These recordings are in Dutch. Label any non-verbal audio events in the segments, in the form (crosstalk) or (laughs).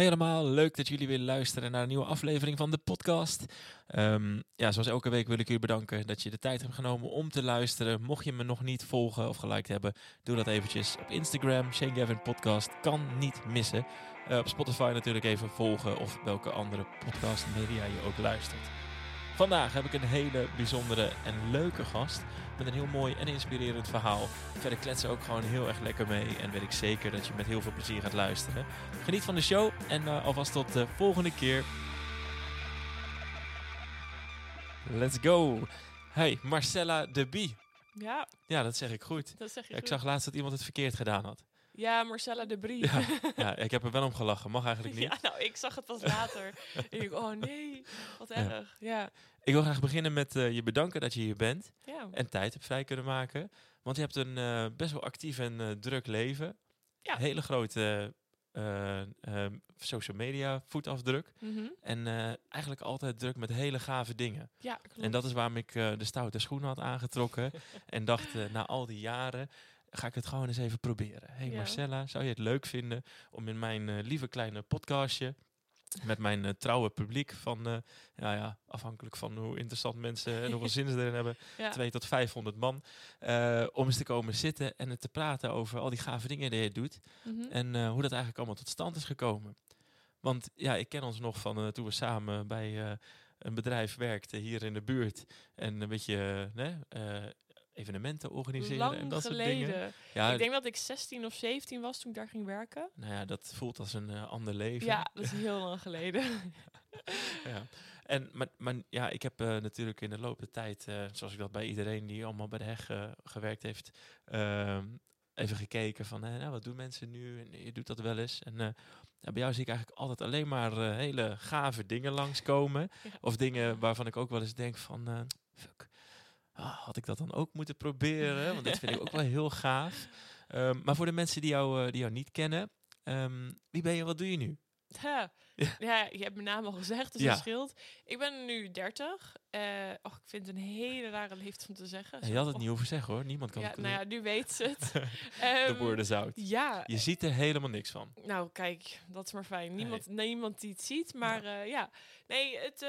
Hey allemaal, leuk dat jullie weer luisteren naar een nieuwe aflevering van de podcast. Ehm, ja, zoals elke week wil ik u bedanken dat je de tijd hebt genomen om te luisteren. Mocht je me nog niet volgen of geliked hebben, doe dat eventjes op Instagram. Shane Gavin Podcast kan niet missen. Uh, op Spotify natuurlijk even volgen of welke andere podcast media je ook luistert. Vandaag heb ik een hele bijzondere en leuke gast met een heel mooi en inspirerend verhaal. Verder kletsen ook gewoon heel erg lekker mee en weet ik zeker dat je met heel veel plezier gaat luisteren. Geniet van de show en uh, alvast tot de volgende keer. Let's go! Hey, Marcella de Bie. Ja. Ja, dat zeg ik goed. Dat zeg je ik goed. zag laatst dat iemand het verkeerd gedaan had. Ja, Marcella de Brie. Ja, (laughs) ja, ik heb er wel om gelachen. Mag eigenlijk niet. Ja, nou, ik zag het pas later. en (laughs) ik, oh nee, wat Ja. erg. Ja. Ik wil graag beginnen met uh, je bedanken dat je hier bent. Ja. En tijd hebt vrij kunnen maken. Want je hebt een uh, best wel actief en uh, druk leven. Ja. Hele grote social media voetafdruk. Mm -hmm. En eigenlijk altijd druk met hele gave dingen. Ja, klopt. En dat is waarom ik de stoute schoenen had aangetrokken. (laughs) en dacht, na al die jaren ga ik het gewoon eens even proberen. Hey Ja. Marcella, zou je het leuk vinden om in mijn eh, lieve kleine podcastje met mijn eh, trouwe publiek van, eh, ja, ja, afhankelijk van hoe interessant mensen en hoeveel (laughs) zin ze erin hebben, Ja. 2 tot 500 man, om eens te komen zitten en te praten over al die gave dingen die je doet Mhm. en hoe dat eigenlijk allemaal tot stand is gekomen. Want ja, ik ken ons nog van toen we samen bij een bedrijf werkten hier in de buurt en een beetje nee, evenementen organiseren Lang en dat soort dingen. Ja, Ik denk dat ik 16 of 17 was toen ik daar ging werken. nou ja, dat voelt als een eh, ander leven. Ja, (laughs) dat is heel lang geleden. (laughs) ja. En, maar, maar ja, ik heb eh, natuurlijk in de loop der tijd, eh, zoals ik dat bij iedereen die allemaal bij de heg gewerkt heeft, ehm, even gekeken van, nou, wat doen mensen nu? En je doet dat wel eens. En bij jou zie ik eigenlijk altijd alleen maar hele gave dingen langskomen. Ja. Of dingen waarvan ik ook wel eens denk van, fuck, ah, had ik dat dan ook moeten proberen? Want dat vind ik ook wel heel gaaf. Ehm, maar voor de mensen die jou, eh, die jou niet kennen, ehm, wie ben je, wat doe je nu? (laughs) Ja. Ja. je hebt mijn naam al gezegd, dus Ja. dat scheelt. Ik ben nu 30. Eh och, ik vind het een hele rare leeftijd om te zeggen. je had het niet hoeven zeggen hoor, niemand kan Ja, het nou ja, nu weet ze het. (laughs) de Ehm, woorden zout. Ja, Je ziet er helemaal niks van. Nou, kijk, dat is maar fijn. Niemand, niemand die het ziet, maar ja. ja. Nee, het,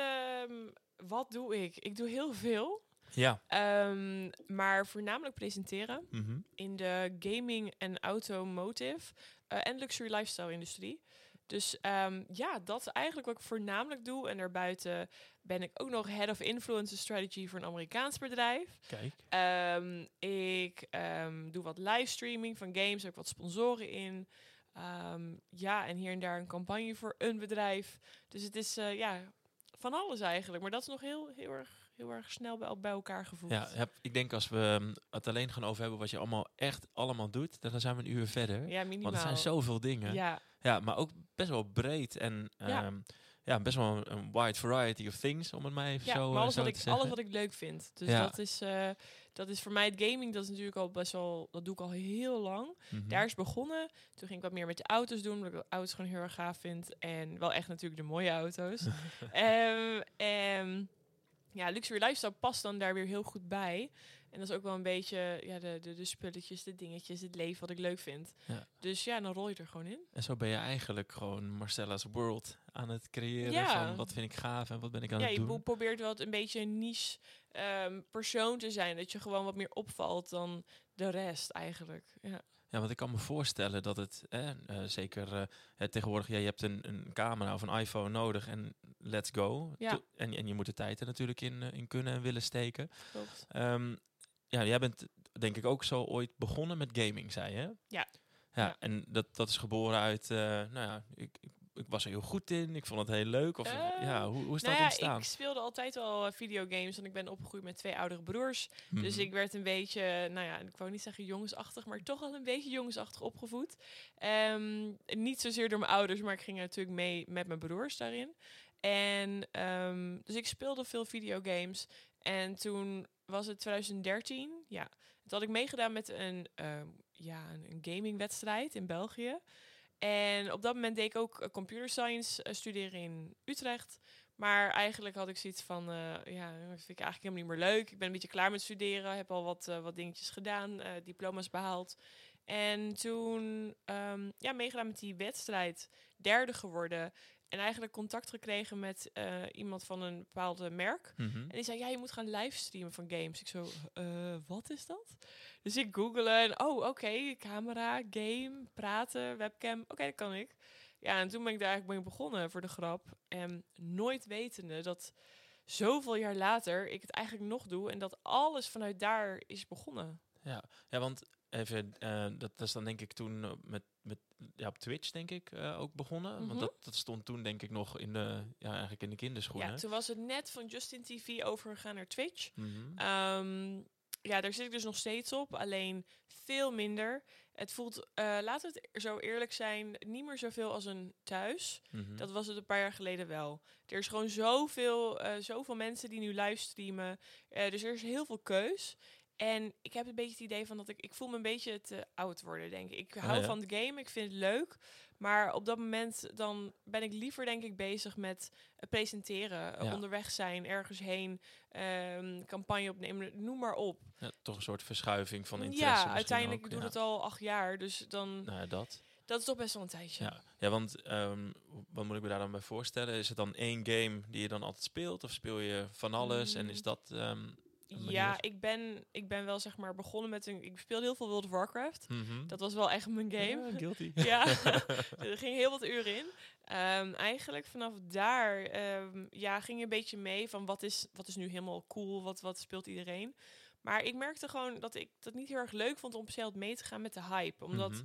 wat doe ik? Ik doe heel veel, Ja. Ehm, maar voornamelijk presenteren Mhm. in de gaming en automotive eh, en luxury lifestyle industrie. Dus ehm, ja, dat is eigenlijk wat ik voornamelijk doe. En daarbuiten ben ik ook nog head of influencer strategy voor een Amerikaans bedrijf. Kijk. Ehm, ik doe wat livestreaming van games, heb ik wat sponsoren in. Ja, en hier en daar een campagne voor een bedrijf. Dus het is eh, ja, van alles eigenlijk. Maar dat is nog heel, heel, erg, heel erg snel bij, bij elkaar gevoegd. Ja, heb, ik denk als we um, het alleen gaan over hebben wat je allemaal echt allemaal doet, dan zijn we een uur verder. ja minimaal. Want er zijn zoveel dingen. Ja. Ja, maar ook best wel breed en Ja. ja. ja, best wel een, wide variety of things, om het maar even ja zo, maar eh, alles, zo wat te ik, zeggen. alles wat ik leuk vind. Dus Ja. dat, is, eh, dat is voor mij het gaming. Dat is natuurlijk al best wel... Dat doe ik al heel lang. Mhm. Daar is begonnen. Toen ging ik wat meer met de auto's doen, omdat ik de auto's gewoon heel erg gaaf vind. En wel echt natuurlijk de mooie auto's. (laughs) Ehm ja, luxury lifestyle past dan daar weer heel goed bij. En dat is ook wel een beetje ja, de, de, de spulletjes, de dingetjes, het leven wat ik leuk vind. Ja. Dus ja, dan rol je er gewoon in. En zo ben je eigenlijk gewoon Marcella's World aan het creëren Ja. van wat vind ik gaaf en wat ben ik aan Ja, het je doen. bo- probeert wel het een beetje een niche ehm, persoon te zijn. Dat je gewoon wat meer opvalt dan de rest eigenlijk. Ja. Ja, want ik kan me voorstellen dat het, eh, eh, zeker eh, eh, tegenwoordig, ja, je hebt een, een camera of een iPhone nodig en let's go. Ja. To- En, en je moet de tijd er natuurlijk in, eh, in kunnen en willen steken. Klopt. Ehm, ja, jij bent denk ik ook zo ooit begonnen met gaming, zei je? hè? Ja. Ja, Ja. en dat, dat is geboren uit, nou ja, ik, ik, ik was er heel goed in, ik vond het heel leuk. Of, Eh, ja, hoe, hoe is Nou dat ja, ontstaan? ik speelde altijd al eh, videogames en ik ben opgegroeid met twee oudere broers. Dus Mhm. ik werd een beetje, nou ja, ik wou niet zeggen jongensachtig, maar toch wel een beetje jongensachtig opgevoed. Ehm, niet zozeer door mijn ouders, maar ik ging natuurlijk mee met mijn broers daarin. En ehm, dus ik speelde veel videogames. En toen was het 2013, ja. Toen had ik meegedaan met een, ehm, ja, een, een gamingwedstrijd in België. En op dat moment deed ik ook eh, computer science eh, studeren in Utrecht. Maar eigenlijk had ik zoiets van, eh, ja, dat vind ik eigenlijk helemaal niet meer leuk. Ik ben een beetje klaar met studeren, heb al wat, wat dingetjes gedaan, diploma's behaald. En toen, ehm, ja, meegedaan met die wedstrijd. derde geworden. En eigenlijk contact gekregen met eh, iemand van een bepaalde merk. Mhm. En die zei, ja, je moet gaan livestreamen van games. Ik zo, eh, wat is dat? Dus ik googelen en, oh, oké, camera, game, praten, webcam. Oké, dat kan ik. Ja, en toen ben ik daar eigenlijk mee begonnen voor de grap. En nooit wetende dat zoveel jaar later ik het eigenlijk nog doe. En dat alles vanuit daar is begonnen. Ja, ja want even, eh, dat, dat is dan denk ik toen eh, met, met ja, op Twitch denk ik eh, ook begonnen. Mhm. Want dat, dat stond toen denk ik nog in de, ja, eigenlijk in de kinderschoenen. Ja, toen was het net van Justin TV overgegaan naar Twitch. Mhm. Ehm, ja, daar zit ik dus nog steeds op, alleen veel minder. Het voelt, eh, laten we het zo eerlijk zijn, niet meer zoveel als een thuis. Mhm. Dat was het een paar jaar geleden wel. Er is gewoon zoveel, zoveel mensen die nu livestreamen. Eh, dus er is heel veel keus. En ik heb een beetje het idee van dat ik, ik voel me een beetje te oud worden, denk ik. Ik hou Ah, ja. van de game, ik vind het leuk. Maar op dat moment dan ben ik liever, denk ik, bezig met presenteren, Ja. onderweg zijn, ergens heen, ehm, campagne opnemen, noem maar op. ja, toch een soort verschuiving van interesse. ja, uiteindelijk ook, doe ik ja. het al acht jaar, dus dan Nou ja, dat. dat is toch best wel een tijdje. Ja, ja want ehm, wat moet ik me daar dan bij voorstellen? Is het dan één game die je dan altijd speelt? Of speel je van alles? En is Mm. dat... ehm, Ja, ik ben, ik ben wel zeg maar begonnen met een. Ik speelde heel veel World of Warcraft. mhm. Dat was wel echt mijn game. Ja, guilty. (laughs) Ja, (laughs) er ging heel wat uren in. Ehm, eigenlijk vanaf daar ehm, ja, ging je een beetje mee van wat is, wat is nu helemaal cool, wat, wat speelt iedereen. Maar ik merkte gewoon dat ik dat niet heel erg leuk vond om wat mee te gaan met de hype. Omdat, Mhm.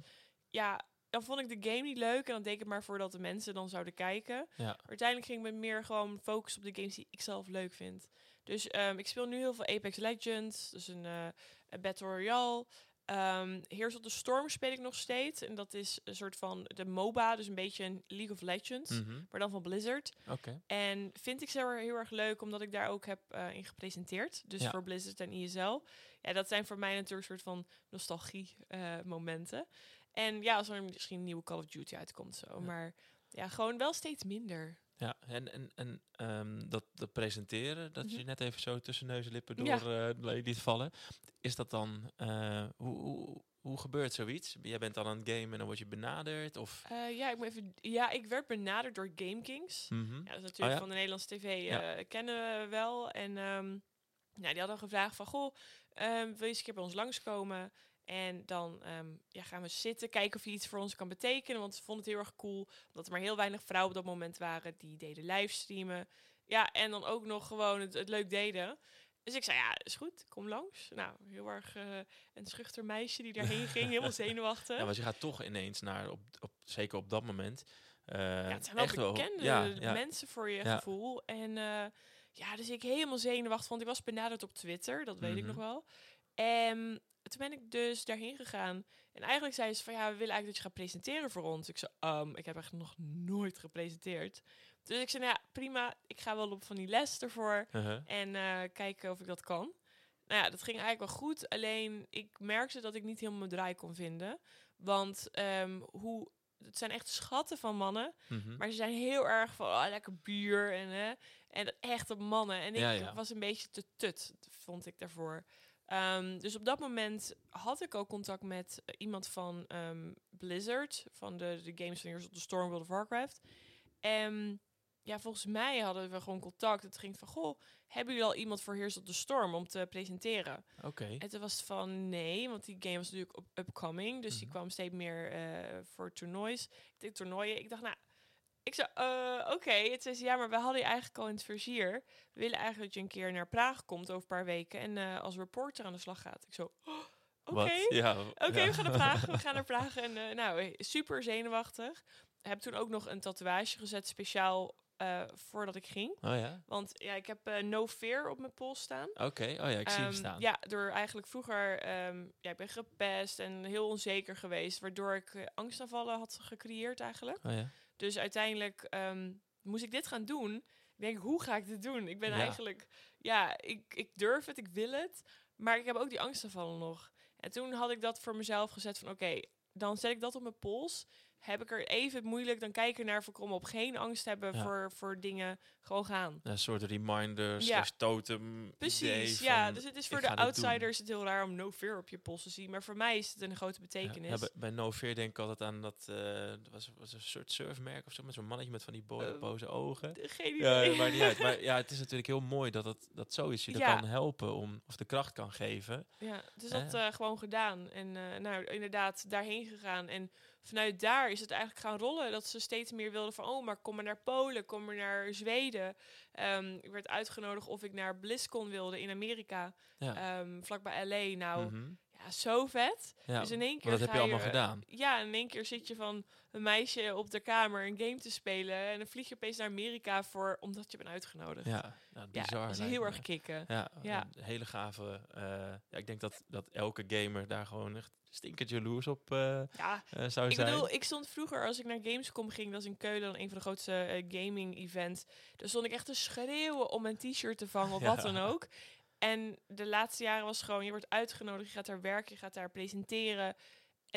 ja, dan vond ik de game niet leuk en dan deed ik het maar voor dat de mensen dan zouden kijken. Ja. Maar uiteindelijk ging ik me meer gewoon focussen op de games die ik zelf leuk vind. Dus ehm, ik speel nu heel veel Apex Legends, dus een, eh, een Battle Royale. Ehm Heroes of the Storm speel ik nog steeds. En dat is een soort van de MOBA, dus een beetje een League of Legends. Mhm. Maar dan van Blizzard. Oké. En vind ik zo heel erg leuk, omdat ik daar ook heb eh, in gepresenteerd. Dus Ja. voor Blizzard en ISL. Ja, dat zijn voor mij natuurlijk een soort van nostalgie eh, momenten. En ja, als er misschien een nieuwe Call of Duty uitkomt zo. Ja. Maar ja, gewoon wel steeds minder. Ja, en, en, en ehm, dat, dat presenteren, dat Mhm. je net even zo tussen neus en lippen door Ja. eh, liet vallen. Is dat dan, eh, hoe, hoe, hoe gebeurt zoiets? Jij bent dan aan het gamen en dan word je benaderd? Of, Eh, ja, ik moet even, ja, ik werd benaderd door Game Kings. Mhm. Ja, dat is natuurlijk Oh ja? van de Nederlandse tv Ja. kennen we wel. En ehm, nou, die hadden gevraagd van, goh, ehm, wil je eens een keer bij ons langskomen? En dan ehm, ja, gaan we zitten, kijken of je iets voor ons kan betekenen. Want ze vonden het heel erg cool, omdat er maar heel weinig vrouwen op dat moment waren die deden livestreamen. Ja, en dan ook nog gewoon het, het leuk deden. Dus ik zei, ja, is goed, kom langs. Nou, heel erg eh, een schuchter meisje die daarheen (laughs) ging, helemaal zenuwachtig. ja, want je gaat toch ineens naar, op, op, zeker op dat moment, eh, Ja, het zijn wel echt wel, bekende ja, ja, mensen voor je Ja. gevoel. En eh, ja, dus ik helemaal zenuwachtig, want ik was benaderd op Twitter, dat weet ik Mhm. nog wel. En toen ben ik dus daarheen gegaan. En eigenlijk zei ze van, ja, we willen eigenlijk dat je gaat presenteren voor ons. Ik zei, um, ik heb echt nog nooit gepresenteerd. Dus ik zei, nou ja, prima, ik ga wel op van die les ervoor. Uh-huh. En eh, kijken of ik dat kan. Nou ja, dat ging eigenlijk wel goed. Alleen ik merkte dat ik niet helemaal mijn draai kon vinden. Want ehm, hoe, het zijn echt schatten van mannen. Mhm. Maar ze zijn heel erg van oh, lekker bier en, hè, en echte mannen. En ik Ja, ja. was een beetje te tut, vond ik daarvoor. Ehm, dus op dat moment had ik ook contact met eh, iemand van ehm, Blizzard, van de, de games van Heroes of the Storm, World of Warcraft. En ja, volgens mij hadden we gewoon contact. Het ging van, goh, hebben jullie al iemand voor Heroes of the Storm om te presenteren? Oké. En toen was het van nee, want die game was natuurlijk up- upcoming. Dus die Mhm. kwam steeds meer eh, voor toernoois. Ik deed toernooien. Ik dacht, nou, ik zei, eh, oké. Het ze, ja, maar we hadden je eigenlijk al in het vizier. We willen eigenlijk dat je een keer naar Praag komt over een paar weken. En eh, als reporter aan de slag gaat. Ik zo, oh, oké. Ja, Oké, ja. we gaan naar Praag. We gaan naar (laughs) Praag. En eh, nou, super zenuwachtig. Heb toen ook nog een tatoeage gezet, speciaal voordat ik ging. Oh ja? Want ja, ik heb No Fear op mijn pols staan. Oké, oh ja, ik zie hem Ehm, staan. Ja, door eigenlijk vroeger, ehm ja, ik ben gepest en heel onzeker geweest, waardoor ik eh, angstaanvallen had gecreëerd eigenlijk. Oh ja. Dus uiteindelijk ehm, moest ik dit gaan doen. Ik denk, hoe ga ik dit doen? Ik ben Ja. eigenlijk, ja, ik, ik durf het, ik wil het, maar ik heb ook die angstaanvallen nog. En toen had ik dat voor mezelf gezet van, oké, dan zet ik dat op mijn pols. Heb ik er even moeilijk. Dan kijk ik naar kom op geen angst hebben Ja. voor, voor dingen. Gewoon gaan. Een soort reminder, Ja. totem Precies, ja. Dus het is voor de outsiders het heel raar om no fear op je post te zien. Maar voor mij is het een grote Ja, betekenis. ja, bij, bij No Fear denk ik altijd aan dat, dat was, was een soort surfmerk of zo, met zo'n mannetje met van die Eh, boze ogen. (laughs) Geen Ja, idee. maar niet uit. Maar (laughs) ja, het is natuurlijk heel mooi dat het dat zo is. Je er Ja. kan helpen om, of de kracht kan geven. Ja, dus dat eh, gewoon gedaan. En nou, inderdaad, daarheen gegaan. En vanuit daar is het eigenlijk gaan rollen. Dat ze steeds meer wilden van, oh, maar kom maar naar Polen, kom maar naar Zweden. Ehm, ik werd uitgenodigd of ik naar BlizzCon wilde in Amerika, Ja. ehm, vlakbij LA. Nou, Mhm. ja, zo vet. ja. Dus in één keer dat heb je allemaal gedaan. Ja, in één keer zit je van een meisje op de kamer een game te spelen. En dan vlieg je opeens naar Amerika voor, omdat je bent uitgenodigd. Ja, nou, Ja, bizar. dat is heel me. erg kicken. Ja, Ja. hele gave. eh, ja, ik denk dat, dat elke gamer daar gewoon echt stinkend jaloers op eh, Ja, eh, zou Ik zijn. bedoel, ik stond vroeger, als ik naar Gamescom ging, dat is in Keulen een van de grootste eh, gaming events. Daar stond ik echt te schreeuwen om een t-shirt te vangen of (laughs) Ja. wat dan ook. En de laatste jaren was gewoon, je wordt uitgenodigd, je gaat daar werken, je gaat daar presenteren.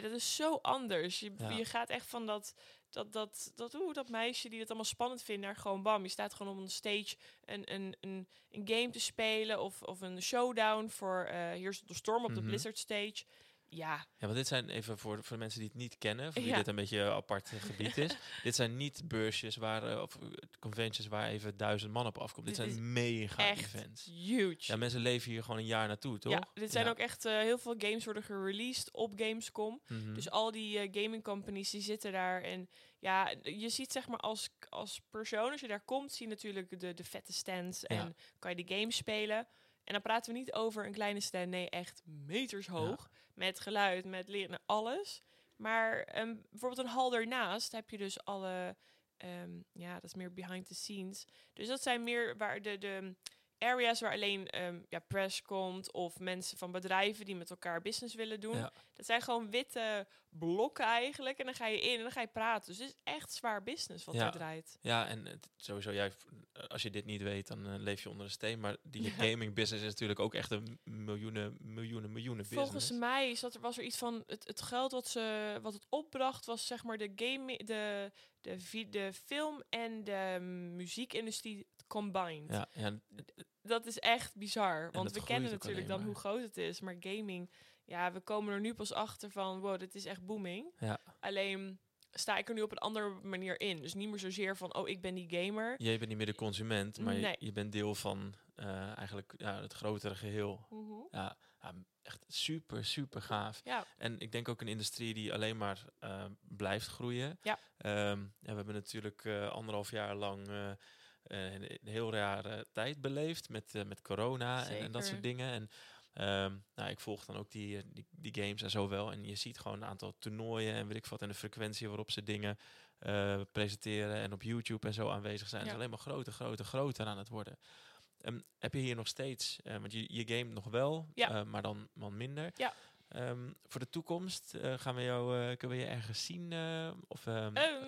Dat is zo anders. Je, Ja. je gaat echt van dat, dat, dat, dat, oeh, dat meisje die het allemaal spannend vindt, naar gewoon bam. Je staat gewoon op een stage een, een, een, een game te spelen of, of een showdown voor uh, hier is de storm op de Mhm. Blizzard stage. Ja, Ja, want dit zijn even voor, voor de mensen die het niet kennen, voor wie Ja. dit een beetje een apart gebied is. (laughs) dit zijn niet beursjes waar, eh, of eh, conventions waar even duizend man op afkomt. Dit, zijn mega echt events. huge. Ja, mensen leven hier gewoon een jaar naartoe, toch? Ja, dit zijn Ja. ook echt eh, heel veel games worden gereleased op Gamescom. Mhm. Dus al die gaming companies die zitten daar. En ja, je ziet zeg maar als, als persoon, als je daar komt, zie je natuurlijk de, de vette stands. En kan je de game spelen. En dan praten we niet over een kleine stand. Nee, echt meters hoog. Met geluid, met leren, alles. Maar ehm, bijvoorbeeld een hal ernaast heb je dus alle... ehm, ja, dat is meer behind the scenes. Dus dat zijn meer waar de... de areas waar alleen ehm, ja, press komt of mensen van bedrijven die met elkaar business willen doen. Ja. Dat zijn gewoon witte blokken eigenlijk. En dan ga je in en dan ga je praten. Dus het is echt zwaar business wat Ja. er draait. Ja, en het, sowieso, jij, als je dit niet weet, dan eh, leef je onder een steen. Maar die Ja. gaming business is natuurlijk ook echt een miljoenen, miljoenen, miljoenen Volgens business. mij is dat er, was er iets van het, het geld wat, ze, wat het opbracht, was zeg maar de game, de, de, de film en de muziekindustrie combined. Ja, ja, Dat is echt bizar. Want we kennen natuurlijk dan hoe groot het is. Maar gaming, ja, we komen er nu pas achter van, wow, dit is echt booming. ja. Alleen sta ik er nu op een andere manier in. Dus niet meer zozeer van, oh, ik ben die gamer. Jij bent niet meer de consument, maar je- Nee. je, bent deel van eh, eigenlijk ja, het grotere geheel. Mhm. Ja, ja, echt super, super gaaf. Ja, En ik denk ook een industrie die alleen maar eh, blijft groeien. Ja. Ehm, ja, we hebben natuurlijk eh, anderhalf jaar lang een, een heel rare tijd beleefd met, eh, met corona en, en dat soort dingen. En ehm, nou, ik volg dan ook die, eh, die, die games en zo wel. En je ziet gewoon een aantal toernooien en weet ik wat. En de frequentie waarop ze dingen eh, presenteren en op YouTube en zo aanwezig zijn. Ja. is alleen maar groter, groter, groter aan het worden. Ehm, heb je hier nog steeds, eh, want je, je game nog wel, Ja. eh, maar dan, dan minder. Ja. Ehm, voor de toekomst eh, gaan we jou, eh, kunnen we je ergens zien? eh, of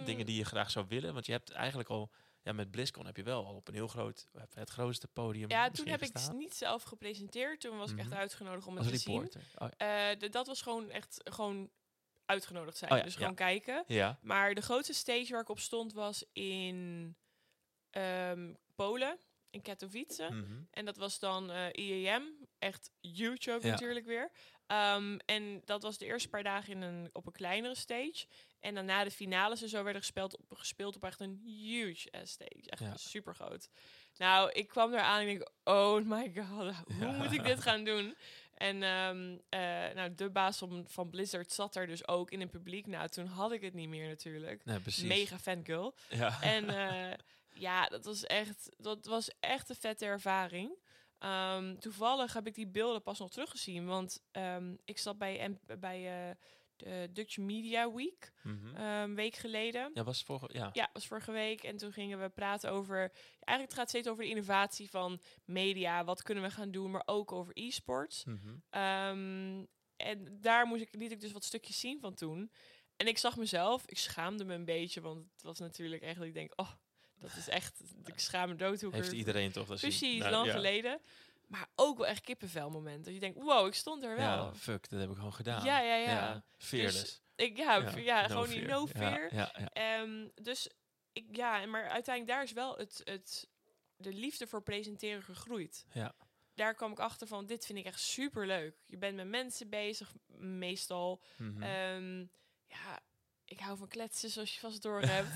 dingen die je graag zou willen? Want je hebt eigenlijk al, ja, met BlizzCon heb je wel al op een heel groot, het grootste podium. ja toen heb ik gestaan. niet zelf gepresenteerd. Toen was ik echt Mhm. uitgenodigd om het als te zien. Oh, Eh, de- dat was gewoon echt gewoon uitgenodigd zijn. Oh ja, dus ja. gewoon kijken. ja. Maar de grootste stage waar ik op stond was in ehm, Polen, in Katowice. Mhm. En dat was dan eh IEM. Echt huge ook Ja. natuurlijk weer. Ehm, en dat was de eerste paar dagen in een, op een kleinere stage. En dan na de finales en zo werden gespeeld op, gespeeld op echt een huge stage. Echt Ja. super groot. Nou, ik kwam daar aan en ik denk, oh my god, (laughs) hoe Ja. moet ik dit gaan doen? En ehm, eh, nou, de baas van, van Blizzard zat er dus ook in het publiek. Nou, toen had ik het niet meer natuurlijk. Nee, precies. Mega fangirl. Ja. En eh, ja, dat was echt, dat was echt een vette ervaring. Ehm, toevallig heb ik die beelden pas nog teruggezien. Want ehm, ik zat bij, bij eh, de Dutch Media Week Mhm. een week geleden. ja, was vorige, ja. Ja, was vorige week. En toen gingen we praten over... Eigenlijk het gaat steeds over de innovatie van media. Wat kunnen we gaan doen, maar ook over e-sports. Mhm. Ehm, en daar moest ik, liet ik dus wat stukjes zien van toen. En ik zag mezelf, ik schaamde me een beetje, want het was natuurlijk echt dat ik denk, oh, dat is echt, ik schaam me dood hoe Heeft er- iedereen toch dat precies Nou, lang ja. geleden. Maar ook wel echt kippenvel moment. Dat je denkt, wow, ik stond er wel. Ja, fuck, dat heb ik gewoon gedaan. Ja, ja, ja. fearless. Ik, ja, ja, ja no gewoon die fear. no Ja, fear. Ja, ja, Ehm, dus ik, ja, maar uiteindelijk daar is wel het, het, de liefde voor presenteren gegroeid. Ja. Daar kwam ik achter van, dit vind ik echt super leuk. Je bent met mensen bezig, meestal. Mhm. Ehm, ja, ik hou van kletsen, zoals je vast door (laughs) hebt.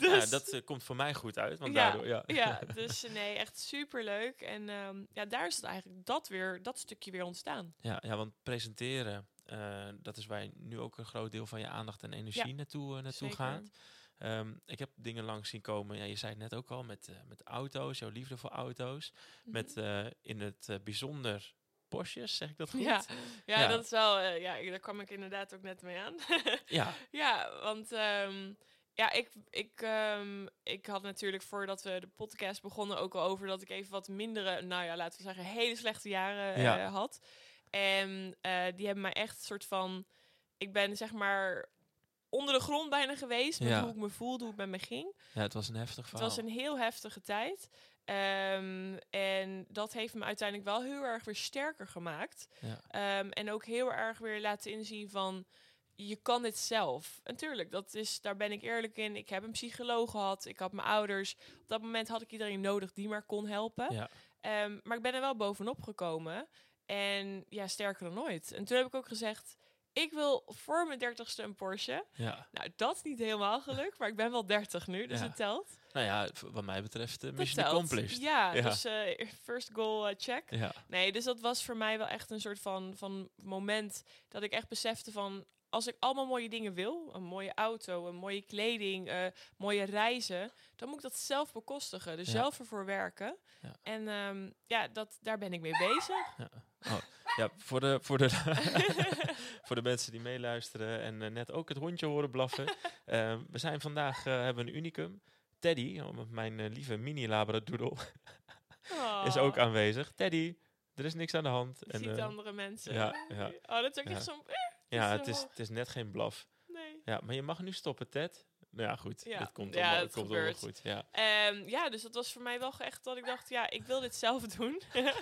ja, (laughs) dus- dat eh, komt voor mij goed uit, want Ja, daardoor, ja. ja, (laughs) dus nee, echt super leuk. En ehm, ja, daar is het eigenlijk dat weer, dat stukje weer ontstaan. Ja, ja, want presenteren, eh, dat is waar je nu ook een groot deel van je aandacht en energie naartoe, eh, naartoe Zeker. gaat. Ehm, ik heb dingen langs zien komen, ja, je zei het net ook al, met, eh, met auto's, jouw liefde voor auto's. Met eh, in het eh, bijzonder Porsches, zeg ik dat goed? Ja, ja, Ja. dat is wel, eh, ja, daar kwam ik inderdaad ook net mee aan. (laughs) Ja, Ja, want ehm, ja, ik, ik, ehm, ik had natuurlijk voordat we de podcast begonnen ook al over dat ik even wat mindere, nou ja, laten we zeggen, hele slechte jaren eh, had. En eh, die hebben mij echt een soort van, ik ben zeg maar onder de grond bijna geweest met Ja. hoe ik me voelde, hoe het met me ging. ja, het was een heftig Het verhaal. was een heel heftige tijd. Ehm, en dat heeft me uiteindelijk wel heel erg weer sterker gemaakt. Ja. Ehm, en ook heel erg weer laten inzien van je kan dit zelf. En tuurlijk, dat is, daar ben ik eerlijk in. Ik heb een psycholoog gehad. Ik had mijn ouders. Op dat moment had ik iedereen nodig die maar kon helpen. Ja. Ehm, maar ik ben er wel bovenop gekomen. En ja, sterker dan ooit. En toen heb ik ook gezegd, ik wil voor mijn dertigste een Porsche. Ja. Nou, dat is niet helemaal gelukt, maar ik ben wel 30 nu, dus Ja. het telt. Nou ja, wat mij betreft, uh, mission telt. accomplished. Ja, Ja. dus eh, first goal eh, check. Ja. Nee, dus dat was voor mij wel echt een soort van, van moment dat ik echt besefte van... Als ik allemaal mooie dingen wil, een mooie auto, een mooie kleding, eh, mooie reizen, dan moet ik dat zelf bekostigen. Dus Ja. zelf ervoor werken. Ja. En ehm, ja, dat, daar ben ik mee bezig. Oh, ja, voor de, voor de, (laughs) voor de mensen die meeluisteren en eh, net ook het hondje horen blaffen. (laughs) eh, we zijn vandaag, eh, hebben een unicum. Teddy, oh, mijn lieve mini labradoodle, (laughs) is ook Oh, aanwezig. Teddy, er is niks aan de hand. je En, ziet andere mensen. ja, ja. Oh, dat is ook Ja. echt zo'n... ja, het is, zo- het is net geen blaf. Nee. Ja, maar je mag nu stoppen, Ted. Nou ja, goed. Ja. Het komt allemaal, het het komt gebeurt. goed. Ja. Ehm, ja, dus dat was voor mij wel echt dat ik dacht, ja, ik wil dit zelf (laughs) doen. (laughs)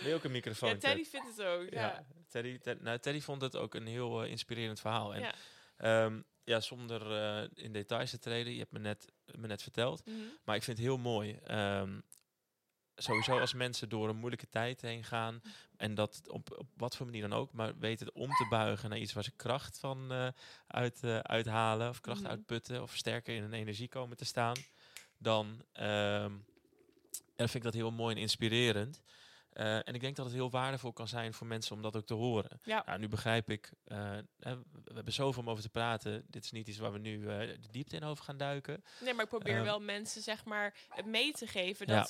Wil je ook een microfoon, ja, Teddy Ted? vindt het ook. Ja. Ja, Teddy, Ted- nou, Teddy vond het ook een heel eh, inspirerend verhaal. En Ja. ja, ja zonder eh, in details te treden, je hebt me net, me net verteld. Mhm. Maar ik vind het heel mooi. ehm, sowieso als mensen door een moeilijke tijd heen gaan. En dat op, op wat voor manier dan ook. Maar weten om te buigen naar iets waar ze kracht van eh, uit, eh, uithalen. Of kracht Mhm. uitputten. Of sterker in hun energie komen te staan. Dan, ehm, vind ik dat heel mooi en inspirerend. Eh, en ik denk dat het heel waardevol kan zijn voor mensen om dat ook te horen. Ja. Nou, nu begrijp ik, we hebben zoveel om over te praten. Dit is niet iets waar we nu eh, de diepte in over gaan duiken. Nee, maar ik probeer Ehm, wel mensen, zeg maar, mee te geven Ja.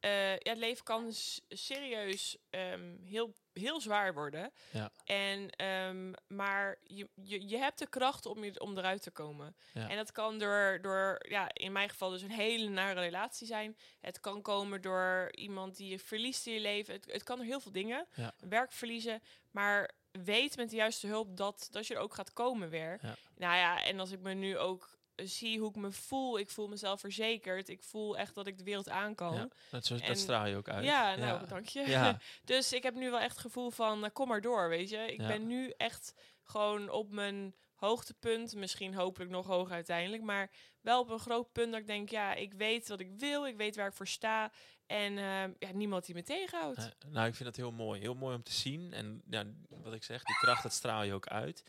Eh, ja, het leven kan serieus ehm, heel, heel zwaar worden. Ja. En, ehm, maar je, je, je hebt de kracht om, je, om eruit te komen. Ja. En dat kan door, door, ja, in mijn geval dus een hele nare relatie zijn. Het kan komen door iemand die je verliest in je leven. Het, het kan door heel veel dingen. Ja. Werk verliezen. Maar weet met de juiste hulp dat, dat je er ook gaat komen weer. Ja. Nou ja, en als ik me nu ook zie hoe ik me voel. Ik voel mezelf verzekerd. Ik voel echt dat ik de wereld aan kan. Ja, dat, zo, En- dat straal je ook uit. Ja, nou, dank je. Ja, (laughs) dus ik heb nu wel echt het gevoel van, eh, kom maar door, weet je. Ik Ja. ben nu echt gewoon op mijn hoogtepunt. Misschien hopelijk nog hoger uiteindelijk. Maar wel op een groot punt dat ik denk, ja, ik weet wat ik wil. Ik weet waar ik voor sta. En eh, ja, niemand die me tegenhoudt. Eh, nou, ik vind dat heel mooi. Heel mooi om te zien. En ja, wat ik zeg, die kracht, dat straal je ook uit.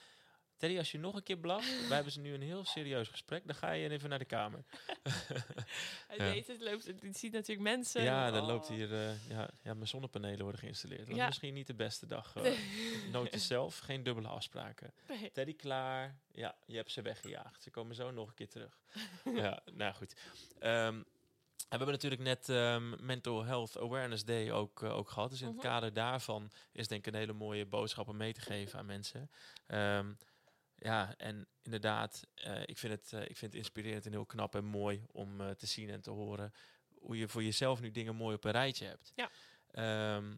Teddy, als je nog een keer blaft, wij hebben ze nu een heel serieus gesprek, dan ga je even naar de kamer. Hij (laughs) ja. weet het, loopt, het ziet natuurlijk mensen. ja, dan Oh. loopt hier, eh, ja, ja, mijn zonnepanelen worden geïnstalleerd. Dat is Ja. misschien niet de beste dag. Uh, Nee. (laughs) Noot jezelf, geen dubbele afspraken. Nee. Teddy klaar. Ja, je hebt ze weggejaagd. Ze komen zo nog een keer terug. (laughs) ja, nou goed. Ehm, en we hebben natuurlijk net ehm, Mental Health Awareness Day ook, eh, ook gehad. Dus in het Mhm. kader daarvan is denk ik een hele mooie boodschap om mee te geven aan mensen. Ehm, ja, en inderdaad, eh, ik, vind het, eh, ik vind het inspirerend en heel knap en mooi om eh, te zien en te horen hoe je voor jezelf nu dingen mooi op een rijtje hebt. Ja. Ehm,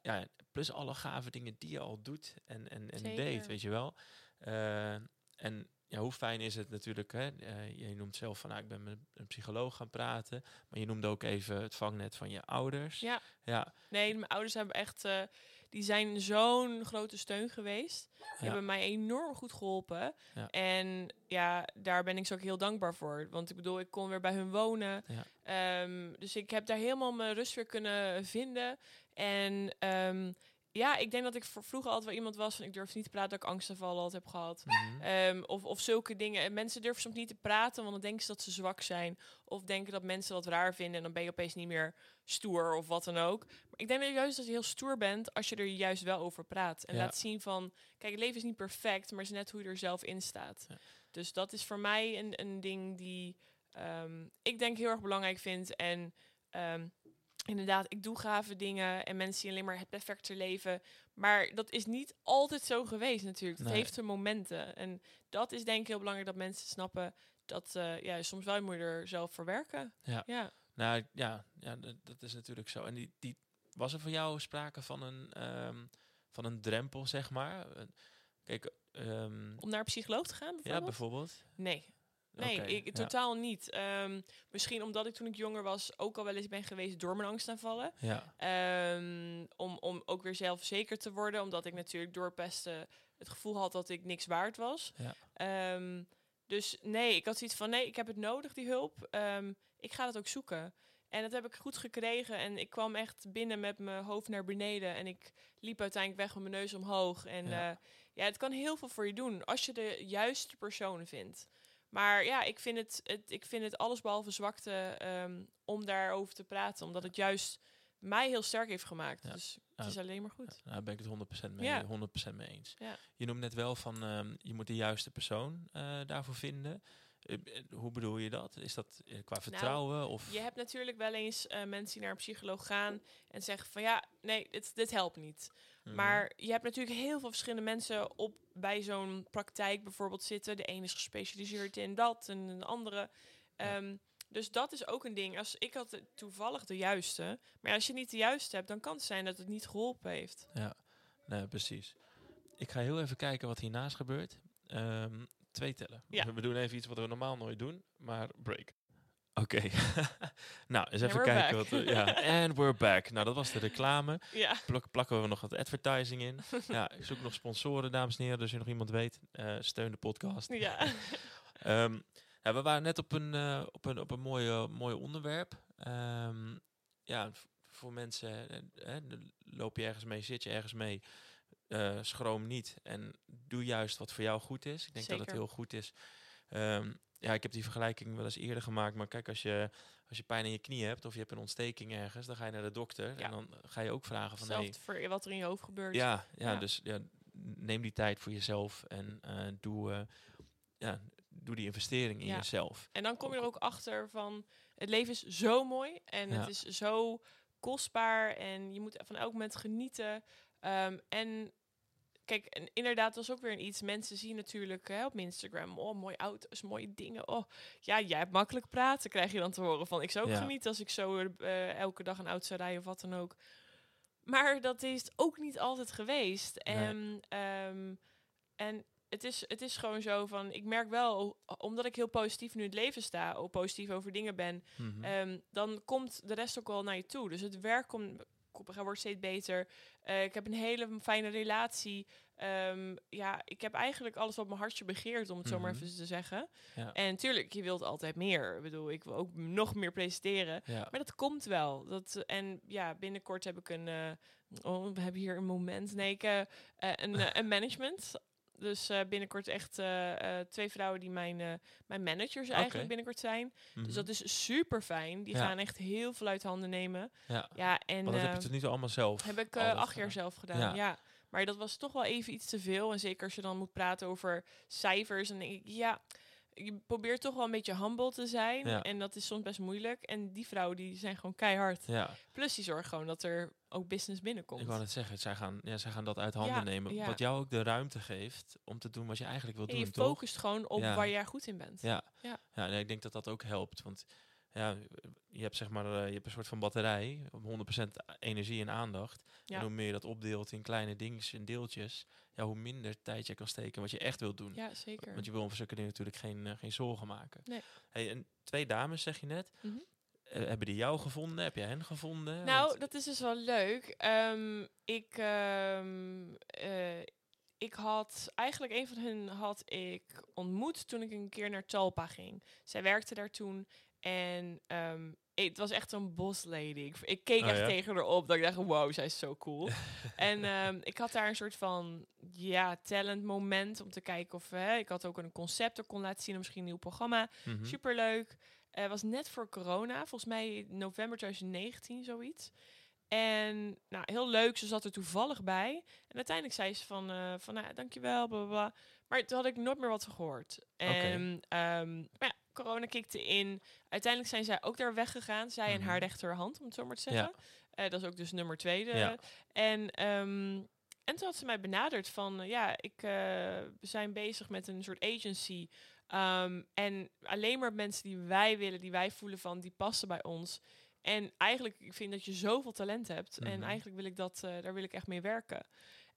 ja, plus alle gave dingen die je al doet en, en, en Zeker. deed, weet je wel. En ja, hoe fijn is het natuurlijk, hè? je noemt zelf van, nou, ik ben met een psycholoog gaan praten, maar je noemde ook even het vangnet van je ouders. Ja. Ja, Nee, mijn ouders hebben echt... die zijn zo'n grote steun geweest. Die Ja. hebben mij enorm goed geholpen. Ja. En ja, daar ben ik ze ook heel dankbaar voor. Want ik bedoel, ik kon weer bij hun wonen. Ehm, dus ik heb daar helemaal mijn rust weer kunnen vinden. En ehm, ja, ik denk dat ik voor vroeger altijd wel iemand was van ik durf niet te praten dat ik angstaanvallen altijd heb gehad. Mhm. Ehm, of, of zulke dingen. En mensen durven soms niet te praten, want dan denken ze dat ze zwak zijn. Of denken dat mensen dat raar vinden. En dan ben je opeens niet meer stoer of wat dan ook. Maar ik denk dat juist dat je heel stoer bent als je er juist wel over praat. En Ja. laat zien van, kijk, het leven is niet perfect, maar het is net hoe je er zelf in staat. Ja. Dus dat is voor mij een, een ding die ehm, ik denk heel erg belangrijk vind. En ehm, inderdaad, ik doe gave dingen en mensen zien alleen maar het perfecte leven. Maar dat is niet altijd zo geweest natuurlijk. Het Nee. heeft zijn momenten. En dat is denk ik heel belangrijk dat mensen snappen dat ja, soms wel moet je er zelf verwerken. Ja. ja. Nou ja, ja dat, dat is natuurlijk zo. En die, die, was er voor jou sprake van een, ehm, van een drempel, zeg maar? Eh, Kijk, ehm, Om naar een psycholoog te gaan bijvoorbeeld? ja, bijvoorbeeld. Nee. Nee, ik, ja. totaal niet. Ehm, misschien omdat ik toen ik jonger was ook al wel eens ben geweest door mijn angstaanvallen. Ja, Ehm, om, om ook weer zelfzeker te worden. Omdat ik natuurlijk door pesten het gevoel had dat ik niks waard was. Ja. Ehm, dus nee, ik had zoiets van nee, ik heb het nodig, die hulp. Ik ga het ook zoeken. En dat heb ik goed gekregen. En ik kwam echt binnen met mijn hoofd naar beneden. En ik liep uiteindelijk weg met mijn neus omhoog. En Ja. ja, ja het kan heel veel voor je doen als je de juiste personen vindt. Maar ja, ik vind het, het, ik vind het allesbehalve zwakte ehm, om daarover te praten. Omdat het juist mij heel sterk heeft gemaakt. Ja. Dus het is alleen maar goed. nou, daar ben ik het 100% mee, Ja. 100% mee eens. Je noemt net wel van, ehm, je moet de juiste persoon eh, daarvoor vinden. Eh, eh, hoe bedoel je dat? Is dat qua vertrouwen? of? Nou, Je hebt natuurlijk wel eens mensen die naar een psycholoog gaan en zeggen van ja, nee, dit, dit helpt niet. Mhm. Maar je hebt natuurlijk heel veel verschillende mensen op bij zo'n praktijk bijvoorbeeld zitten. De ene is gespecialiseerd in dat en een andere. Ja. Ehm, dus dat is ook een ding. Als ik had toevallig de juiste, maar als je niet de juiste hebt, dan kan het zijn dat het niet geholpen heeft. Ja, nee, precies. Ik ga heel even kijken wat hiernaast gebeurt. Ehm, twee tellen. Ja. We doen even iets wat we normaal nooit doen, maar break. Oké. (laughs) nou, eens even kijken back. wat. Ja, (laughs) and we're back. Nou, dat was de reclame. Ja, Plak, plakken we nog wat advertising in. (laughs) ja, ik zoek nog sponsoren, dames en heren. Dus als je nog iemand weet, eh, steun de podcast. ja. Ehm, ja, we waren net op een, eh, op een, op een mooi, mooi onderwerp. Ehm, ja, voor mensen, eh, loop je ergens mee, zit je ergens mee, schroom niet. En doe juist wat voor jou goed is. Ik denk dat het heel goed is. Ehm, ja, ik heb die vergelijking wel eens eerder gemaakt. Maar kijk, als je, als je pijn in je knie hebt of je hebt een ontsteking ergens, dan ga je naar de dokter. Ja. En dan ga je ook vragen van... Hey, Hetzelfde voor wat er in je hoofd gebeurt. ja, ja, Ja. dus ja, neem die tijd voor jezelf en eh, doe, eh, ja, doe die investering in Ja. jezelf. En dan kom je er ook achter van het leven is zo mooi en het is zo kostbaar en je moet van elk moment genieten. Ehm, en kijk, en inderdaad, dat is ook weer een iets. Mensen zien natuurlijk hè, op Instagram, oh, mooie auto's, mooie dingen. Oh, ja, jij hebt makkelijk praten, krijg je dan te horen van. Ik zou ook Ja. genieten als ik zo eh, elke dag een auto zou rijden of wat dan ook. Maar dat is ook niet altijd geweest. En, ehm, en het is, het is gewoon zo van, ik merk wel, omdat ik heel positief nu in het leven sta, of positief over dingen ben, Mhm. Ehm, dan komt de rest ook wel naar je toe. Dus het werk komt, komt- wordt steeds beter. Eh, ik heb een hele fijne relatie. Ehm, ja, ik heb eigenlijk alles wat mijn hartje begeert, om het zo maar Mhm. even te zeggen. Ja. En tuurlijk, je wilt altijd meer. Ik bedoel, ik wil ook nog meer presenteren. ja. Maar dat komt wel. Dat, en ja, binnenkort heb ik een... eh, oh, we hebben hier een moment. Nee, ik, eh, een, een management. Dus eh, binnenkort echt eh, eh, twee vrouwen die mijn, mijn managers eigenlijk binnenkort zijn. Dus Mhm. dat is super fijn. Die Ja. gaan echt heel veel uit handen nemen. ja. Ja, en Want dat heb je nu toe allemaal zelf heb ik acht jaar zelf gedaan. Ja. Ja. Maar dat was toch wel even iets te veel. En zeker als je dan moet praten over cijfers. En denk ik, ja, je probeert toch wel een beetje humble te zijn. Ja. En dat is soms best moeilijk. En die vrouwen die zijn gewoon keihard. Ja, Plus die zorgen gewoon dat er ook business binnenkomt. ik wou net zeggen, zij gaan, ja, zij gaan dat uit handen Ja, nemen. ja. Wat jou ook de ruimte geeft om te doen wat je eigenlijk wil En doen, je toch? focust gewoon op waar jij goed in bent. Ja, Ja. ja. nee, ik denk dat dat ook helpt. Want ja, je hebt zeg maar eh, je hebt een soort van batterij, 100% energie en aandacht. Ja. En hoe meer je dat opdeelt in kleine dingetjes en deeltjes, ja, hoe minder tijd je kan steken wat je echt wil doen. Ja, zeker. Want je wil voor zulke dingen natuurlijk geen, eh, geen zorgen maken. Nee. Hey, en twee dames zeg je net. Mhm. eh, hebben die jou gevonden? Heb jij hen gevonden? Nou, Want- dat is dus wel leuk. Ehm, ik, ehm, eh, ik had eigenlijk een van hen had ik ontmoet toen ik een keer naar Talpa ging. Zij werkte daar toen en ehm, ik- het was echt een boslady. Ik, ik keek Oh, echt ja? tegen haar op dat ik dacht, wow, zij is zo cool. (laughs) en ehm, ik had daar een soort van ja talent moment om te kijken of hè, ik had ook een concept er kon laten zien, misschien een nieuw programma. Mhm. Superleuk. Het was net voor corona, volgens mij november 2019, zoiets. En nou, heel leuk, ze zat er toevallig bij. En uiteindelijk zei ze van, eh van nou, dankjewel, bla bla bla. Maar toen had ik nooit meer wat gehoord. En ehm, maar ja, corona kikte in. Uiteindelijk zijn zij ook daar weggegaan. Zij en Mhm. haar rechterhand, om het zo maar te Ja. zeggen. Eh, dat is ook dus nummer twee. de- Ja. En, ehm, en toen had ze mij benaderd van, eh, ja, ik, eh, we zijn bezig met een soort agency. Ehm, en alleen maar mensen die wij willen, die wij voelen van, die passen bij ons. En eigenlijk, ik vind dat je zoveel talent hebt. En Mhm. eigenlijk wil ik dat, daar wil ik echt mee werken.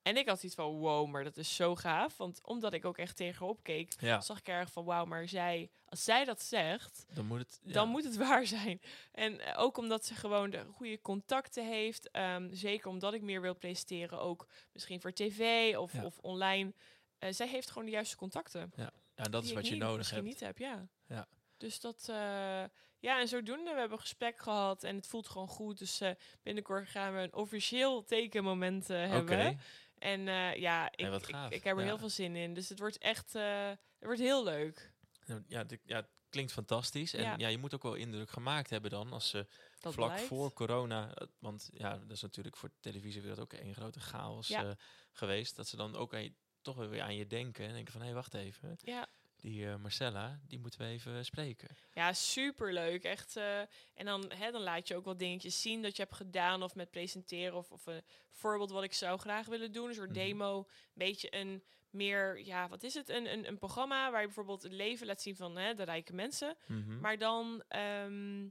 En ik had iets van, wow, maar dat is zo gaaf. Want omdat ik ook echt tegenop keek, Ja, zag ik erg van, wauw, maar zij, als zij dat zegt, dan moet het... ja. dan moet het (laughs) waar zijn. En eh, ook omdat ze gewoon de goede contacten heeft. ehm, zeker omdat ik meer wil presenteren, ook misschien voor tv of, Ja. of online. Eh, zij heeft gewoon de juiste contacten. Ja, dat is wat je nodig misschien hebt. niet heb, ja. Ja. Dus dat, eh, ja, en zodoende, we hebben een gesprek gehad en het voelt gewoon goed. Dus binnenkort gaan we een officieel tekenmoment hebben. En eh, ja, ik, ik, ik heb er Ja. heel veel zin in. Dus het wordt echt, eh, het wordt heel leuk. Ja, ja, het klinkt fantastisch. En Ja. ja. je moet ook wel indruk gemaakt hebben dan als ze Dat vlak blijkt. voor corona, eh, want ja, dat is natuurlijk voor de televisiewereld ook een grote chaos eh, geweest, dat ze dan ook aan je, toch weer aan je denken en denken van, hé, hey, wacht even, Ja. Die eh, Marcella, die moeten we even spreken. Ja, superleuk. Echt. eh, en dan, hè, dan laat je ook wat dingetjes zien dat je hebt gedaan. Of met presenteren. Of, of een voorbeeld wat ik zou graag willen doen. Een soort Mhm. demo. Een beetje een meer, ja, wat is het? Een, een, een programma waar je bijvoorbeeld het leven laat zien van hè, de rijke mensen. Mhm. Maar dan, ehm,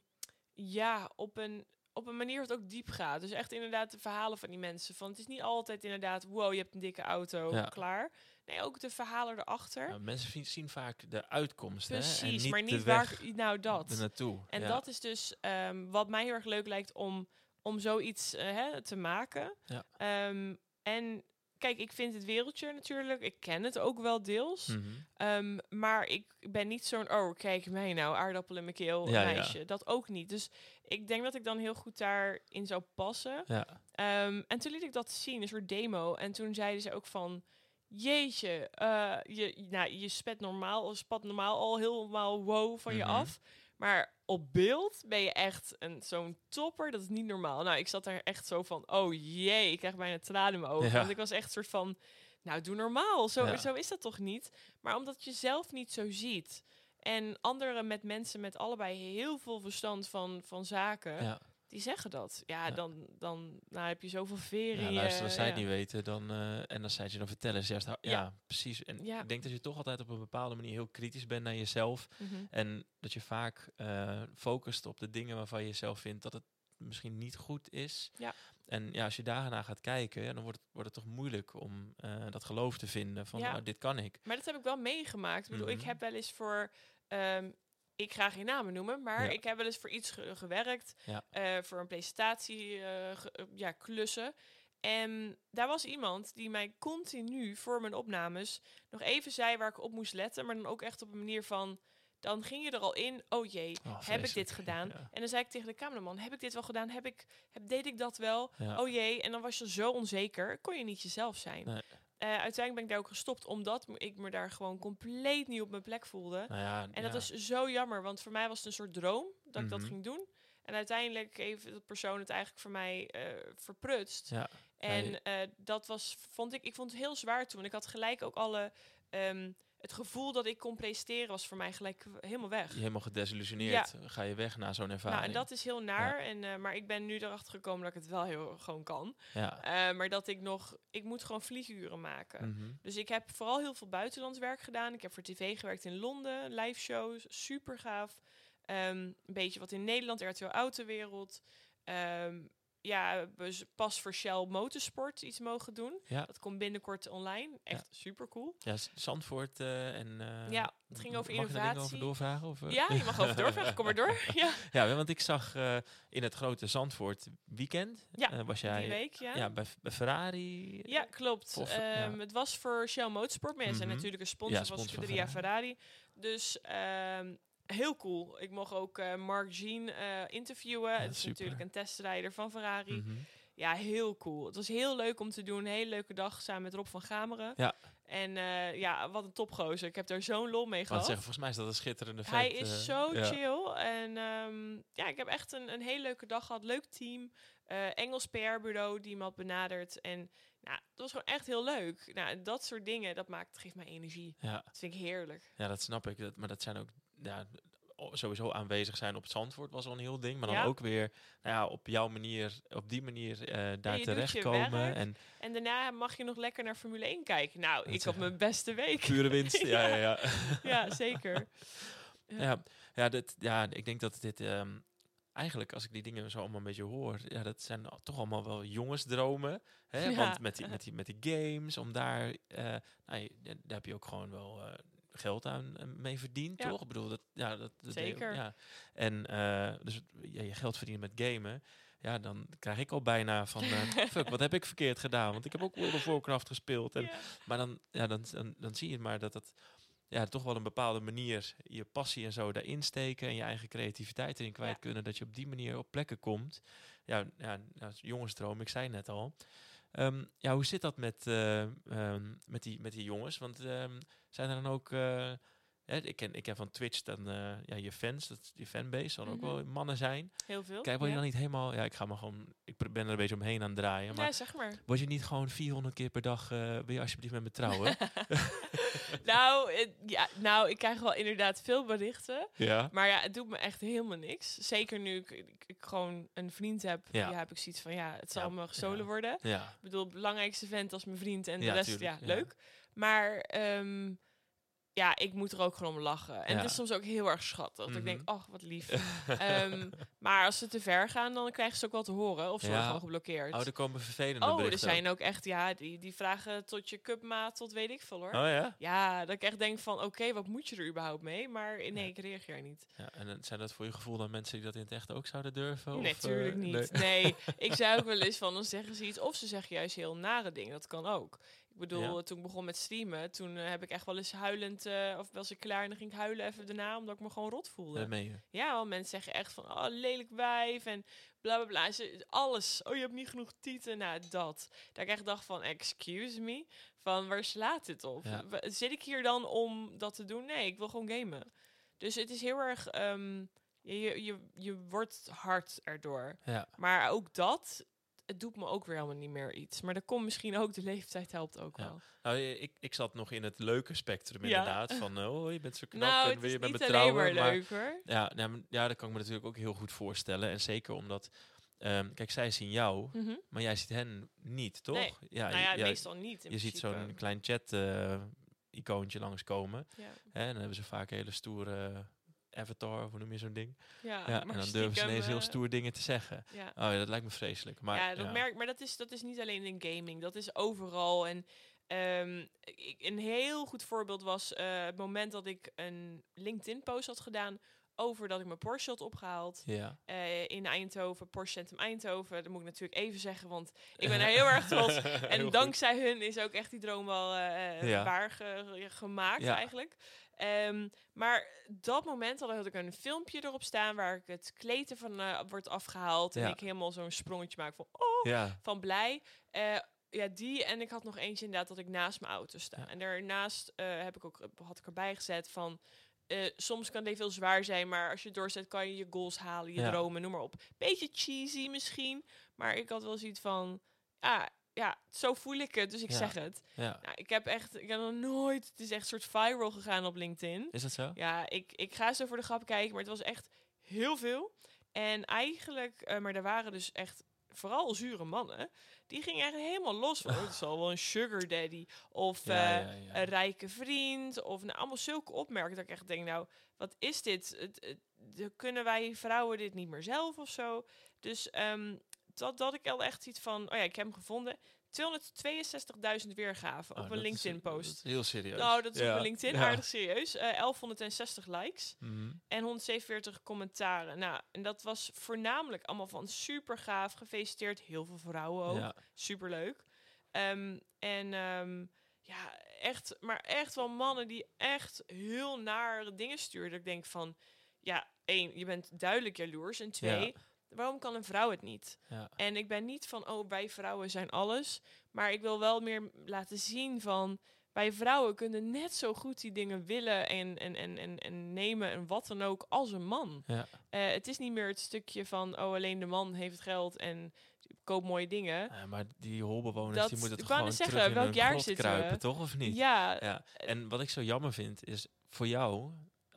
ja, op een, op een manier wat ook diep gaat. Dus echt inderdaad de verhalen van die mensen. Van het is niet altijd inderdaad, wow, je hebt een dikke auto, Ja. klaar. Nee, ook de verhalen erachter. Ja, mensen zien vaak de uitkomst, hè, en Precies, niet maar de niet weg waar, nou dat. naartoe. En ja. dat is dus ehm, wat mij heel erg leuk lijkt om, om zoiets eh, hè, te maken. Ja. Ehm, en kijk, ik vind het wereldje natuurlijk, ik ken het ook wel deels. Mhm. Ehm, maar ik ben niet zo'n, oh kijk mij nou, aardappel in mijn keel, Ja, ja. meisje. Dat ook niet. Dus ik denk dat ik dan heel goed daarin zou passen. Ja. En toen liet ik dat zien, een soort demo. En toen zeiden ze ook van... Jeetje, eh, je, nou, je spet normaal, of spat normaal al helemaal wow van je Mhm. af. Maar op beeld ben je echt een zo'n topper. Dat is niet normaal. Nou, ik zat daar echt zo van... Oh jee, ik krijg bijna tranen in mijn ogen. Ja. Want ik was echt soort van... Nou, doe normaal. Zo, Ja. zo is dat toch niet? Maar omdat je zelf niet zo ziet... En anderen met mensen met allebei heel veel verstand van, van zaken Ja. Die zeggen dat. Ja, Ja. dan, dan nou, heb je zoveel veren Ja, luister, als zij het ja. niet weten, dan, eh, en als zij het je dan vertellen, juist, hou- ja. Ja. precies. En Ja. ik denk dat je toch altijd op een bepaalde manier heel kritisch bent naar jezelf. Mhm. En dat je vaak eh, focust op de dingen waarvan je zelf vindt dat het misschien niet goed is. Ja. En ja, als je daarna gaat kijken, ja, dan wordt het, wordt het toch moeilijk om eh, dat geloof te vinden van, Ja. nou, dit kan ik. Maar dat heb ik wel meegemaakt. Ik bedoel, ik Mhm. heb wel eens voor... ehm, ik ga geen namen noemen, maar Ja. ik heb wel eens voor iets ge- gewerkt. Ja. eh, voor een presentatie, eh, eh, ja, klussen. En daar was iemand die mij continu voor mijn opnames nog even zei waar ik op moest letten. Maar dan ook echt op een manier van... Dan ging je er al in, oh jee, Oh, heb ik dit gedaan? (laughs) Ja. En dan zei ik tegen de cameraman, heb ik dit wel gedaan? Heb ik, heb, deed ik dat wel? Ja. Oh jee, en dan was je zo onzeker, kon je niet jezelf zijn. Nee. Eh, uiteindelijk ben ik daar ook gestopt, omdat ik me daar gewoon compleet niet op mijn plek voelde. Nou ja, En ja. dat is zo jammer, want voor mij was het een soort droom dat ik dat Mhm. ging doen. En uiteindelijk heeft de persoon het eigenlijk voor mij eh, verprutst. Ja. En eh, dat was, vond ik, ik vond het heel zwaar toen. Ik had gelijk ook alle, ehm, het gevoel dat ik kon presteren was voor mij gelijk helemaal weg. je helemaal gedesillusioneerd, ga je weg na zo'n ervaring. Nou, en dat is heel naar. En, eh, maar ik ben nu erachter gekomen dat ik het wel heel gewoon kan. ja. Eh, maar dat ik nog, ik moet gewoon vlieguren maken. Mhm. Dus ik heb vooral heel veel buitenlands werk gedaan. Ik heb voor tv gewerkt in Londen, live shows, super gaaf. Ehm, een beetje wat in Nederland, RTL Autowereld. Ehm ja, pas voor Shell Motorsport iets mogen doen. Ja. Dat komt binnenkort online. Echt super cool. Ja, Zandvoort eh, en... eh, Ja, het ging over mag daar dingen over innovatie. doorvragen? Of, eh? Ja, je mag over doorvragen. Kom maar door. (laughs) Ja, Ja, want ik zag in het grote Zandvoort weekend, Ja, was jij die week, ja. ja, bij, bij Ferrari. Ja, klopt. Of. Ehm, Het was voor Shell Motorsport, maar zijn Mhm. natuurlijk een sponsor sponsor van Scuderia Ferrari. Dus ehm, heel cool. Ik mocht ook eh, Mark Jean eh, interviewen. Het is super. natuurlijk een testrijder van Ferrari. Mhm. Ja, heel cool. Het was heel leuk om te doen. Een hele leuke dag samen met Rob van Gameren. Ja. En eh, ja, wat een topgozer. Ik heb daar zo'n lol mee gehad. zeggen, volgens mij is dat een schitterende Hij vent, is zo ja. chill. En ehm, ja, ik heb echt een, een hele leuke dag gehad. Leuk team. Engels PR-bureau die me had benaderd. En nou, dat was gewoon echt heel leuk. Nou, dat soort dingen, dat maakt, geeft mij energie. Ja, Dat vind ik heerlijk. ja, dat snap ik. Dat, maar dat zijn ook ja, sowieso aanwezig zijn op het Zandvoort was al een heel ding. Maar dan Ja. ook weer nou ja, op jouw manier, op die manier eh, daar terechtkomen. En En daarna mag je nog lekker naar Formule 1 kijken. Nou, ik had zeggen. mijn beste week. pure winst. (laughs) ja, ja, ja. ja, zeker. (laughs) Ja, ja, dit, ja, ik denk dat dit ehm, eigenlijk, als ik die dingen zo allemaal een beetje hoor, ja, dat zijn toch allemaal wel jongensdromen. Hè? Ja. Want met die, met, die, met die games, om daar, eh, nou, daar heb je ook gewoon wel eh, geld aan eh, mee verdiend, Ja. toch? Ik bedoel, dat, ja, dat, dat Zeker. Ja. En eh, dus ja, je geld verdienen met gamen. Ja, dan krijg ik al bijna van, eh, (laughs) fuck, wat heb ik verkeerd gedaan? Want ik heb ook World of Warcraft gespeeld. En maar dan, ja, dan, dan, dan zie je maar dat het ja, toch wel een bepaalde manier je passie en zo daarin steken en je eigen creativiteit erin kwijt Ja. kunnen, dat je op die manier op plekken komt. Ja, ja nou, jongensdroom, ik zei net al. Ehm, ja, hoe zit dat met, eh, ehm, met, die, met die jongens? Want ehm, zijn er dan ook... eh, hè, ik, ken, ik ken van Twitch dan eh, ja, je fans, dat, je fanbase, zal ook Mhm. wel mannen zijn. Heel veel. Kijk, word je ja. dan niet helemaal... Ja, ik ga maar gewoon... Ik ben er een beetje omheen aan het draaien. Maar Ja, zeg maar. word je niet gewoon 400 keer per dag... eh wil je alsjeblieft met me trouwen? (laughs) (laughs) nou, het- ja, nou, ik krijg wel inderdaad veel berichten. ja. Maar ja, het doet me echt helemaal niks. Zeker nu ik, ik, ik gewoon een vriend heb. Ja. Ja, heb ik zoiets van, ja, het zal Ja, me gestolen worden. Ja. Ik bedoel, belangrijkste vent als mijn vriend en de rest, tuurlijk, ja. leuk. Maar ehm, ja, ik moet er ook gewoon om lachen. En Ja. het is soms ook heel erg schattig. Dat ik denk, Mhm. ach, wat lief. (laughs) Ehm, maar als ze te ver gaan, dan krijgen ze ook wel te horen. Of ze worden Ja. gewoon geblokkeerd. Oh, er komen vervelende Oh, er zijn ook echt, ja, die, die vragen tot je cupmaat, tot weet ik veel hoor. Oh ja? Ja, dat ik echt denk van, oké, wat moet je er überhaupt mee? Maar nee, ik reageer niet. ja? En dan zijn dat voor je gevoel dan mensen die dat in het echt ook zouden durven? Nee, of, eh, natuurlijk niet. nee? Nee. (laughs) ik zei ook wel eens van, dan zeggen ze iets. Of ze zeggen juist heel nare dingen. Dat kan ook. Bedoel, Ja. toen ik begon met streamen, toen eh, heb ik echt wel eens huilend, eh, of was ik klaar en dan ging ik huilen even daarna, omdat ik me gewoon rot voelde. Dat. Ja, want mensen zeggen echt van, oh, lelijk wijf en bla bla bla. Ze, alles. Oh, je hebt niet genoeg tieten. Nou, dat. Daar krijg ik dacht van, excuse me. Van, waar slaat dit op? Ja. Zit ik hier dan om dat te doen? Nee, ik wil gewoon gamen. Dus het is heel erg, ehm, je, je, je, je wordt hard erdoor. Ja. Maar ook dat, het doet me ook weer helemaal niet meer iets. Maar dat komt misschien ook, de leeftijd helpt ook Ja. wel. Nou, ik, ik zat nog in het leuke spectrum Ja. inderdaad. Van, eh, oh, je bent zo knap nou, en het wil is je maar leuk hoor. ja, nou, ja, dat kan ik me natuurlijk ook heel goed voorstellen. En zeker omdat, ehm, kijk, zij zien jou, Mhm. maar jij ziet hen niet, toch? Nee. Ja, nou ja, meestal niet. in je ziet zo'n klein chat eh, icoontje langskomen. Ja, Hè, en dan hebben ze vaak hele stoere avatar, of hoe noem je zo'n ding? ja, Ja, en dan durven ze ineens heel eh, stoer dingen te zeggen. Ja. Oh ja, dat lijkt me vreselijk. Maar, ja, dat merk, maar dat is, dat is niet alleen in gaming, dat is overal. En ehm, ik, een heel goed voorbeeld was eh, het moment dat ik een LinkedIn-post had gedaan over dat ik mijn Porsche had opgehaald Ja. eh, in Eindhoven, Porsche Centrum Eindhoven. Dat moet ik natuurlijk even zeggen, want ik ben daar heel erg trots. (laughs) En dankzij hun is ook echt die droom wel Ja. waar ge- gemaakt Ja. eigenlijk. Ehm, maar dat moment had, ik een filmpje erop staan waar ik het kleed ervan eh wordt afgehaald. Ja. En ik helemaal zo'n sprongetje maak van oh, Ja. van blij. Eh, ja, die en ik had nog eentje inderdaad dat ik naast mijn auto sta. Ja. En daarnaast eh, heb ik ook, had ik erbij gezet van... soms kan het heel zwaar zijn, maar als je doorzet kan je je goals halen, je Ja. dromen, noem maar op. Beetje cheesy misschien, maar ik had wel zoiets van... Ah, ja, zo voel ik het, dus ik Ja. zeg het. ja. Nou, ik heb echt, ik heb nog nooit, het is echt een soort viral gegaan op LinkedIn. Is dat zo? Ja, ik, ik ga zo voor de grap kijken, maar het was echt heel veel. En eigenlijk, eh, maar er waren dus echt vooral zure mannen. Die gingen echt helemaal los van, oh, het zal wel een sugar daddy. Of Ja, eh, een rijke vriend. Of nou, allemaal zulke opmerkingen dat ik echt denk, nou, wat is dit? Het, kunnen wij vrouwen dit niet meer zelf of zo? Dus ehm, dat, dat ik al echt iets van, oh ja, ik heb hem gevonden. 262.000 weergaven Oh, op dat een LinkedIn-post. Heel serieus. Nou, dat is op Ja. LinkedIn Ja. aardig serieus. Eh 1160 likes Mhm. en 147 commentaren. Nou, en dat was voornamelijk allemaal van super gaaf, gefeliciteerd. Heel veel vrouwen ook. Ja. Super leuk. en ehm, ja, echt, maar echt wel mannen die echt heel nare dingen sturen. Dat ik denk van, ja, één, je bent duidelijk jaloers. En twee, Ja. Waarom kan een vrouw het niet? Ja. En ik ben niet van, oh, wij vrouwen zijn alles. Maar ik wil wel meer laten zien van, wij vrouwen kunnen net zo goed die dingen willen en, en, en, en, en nemen en wat dan ook als een man. Ja. Eh, het is niet meer het stukje van, oh, alleen de man heeft het geld en koopt mooie dingen. Ja, maar die holbewoners Dat- die moeten wou gewoon zeggen, terug in welk hun jaar we? kruipen, toch? Of niet? Ja, Ja, en wat ik zo jammer vind is voor jou,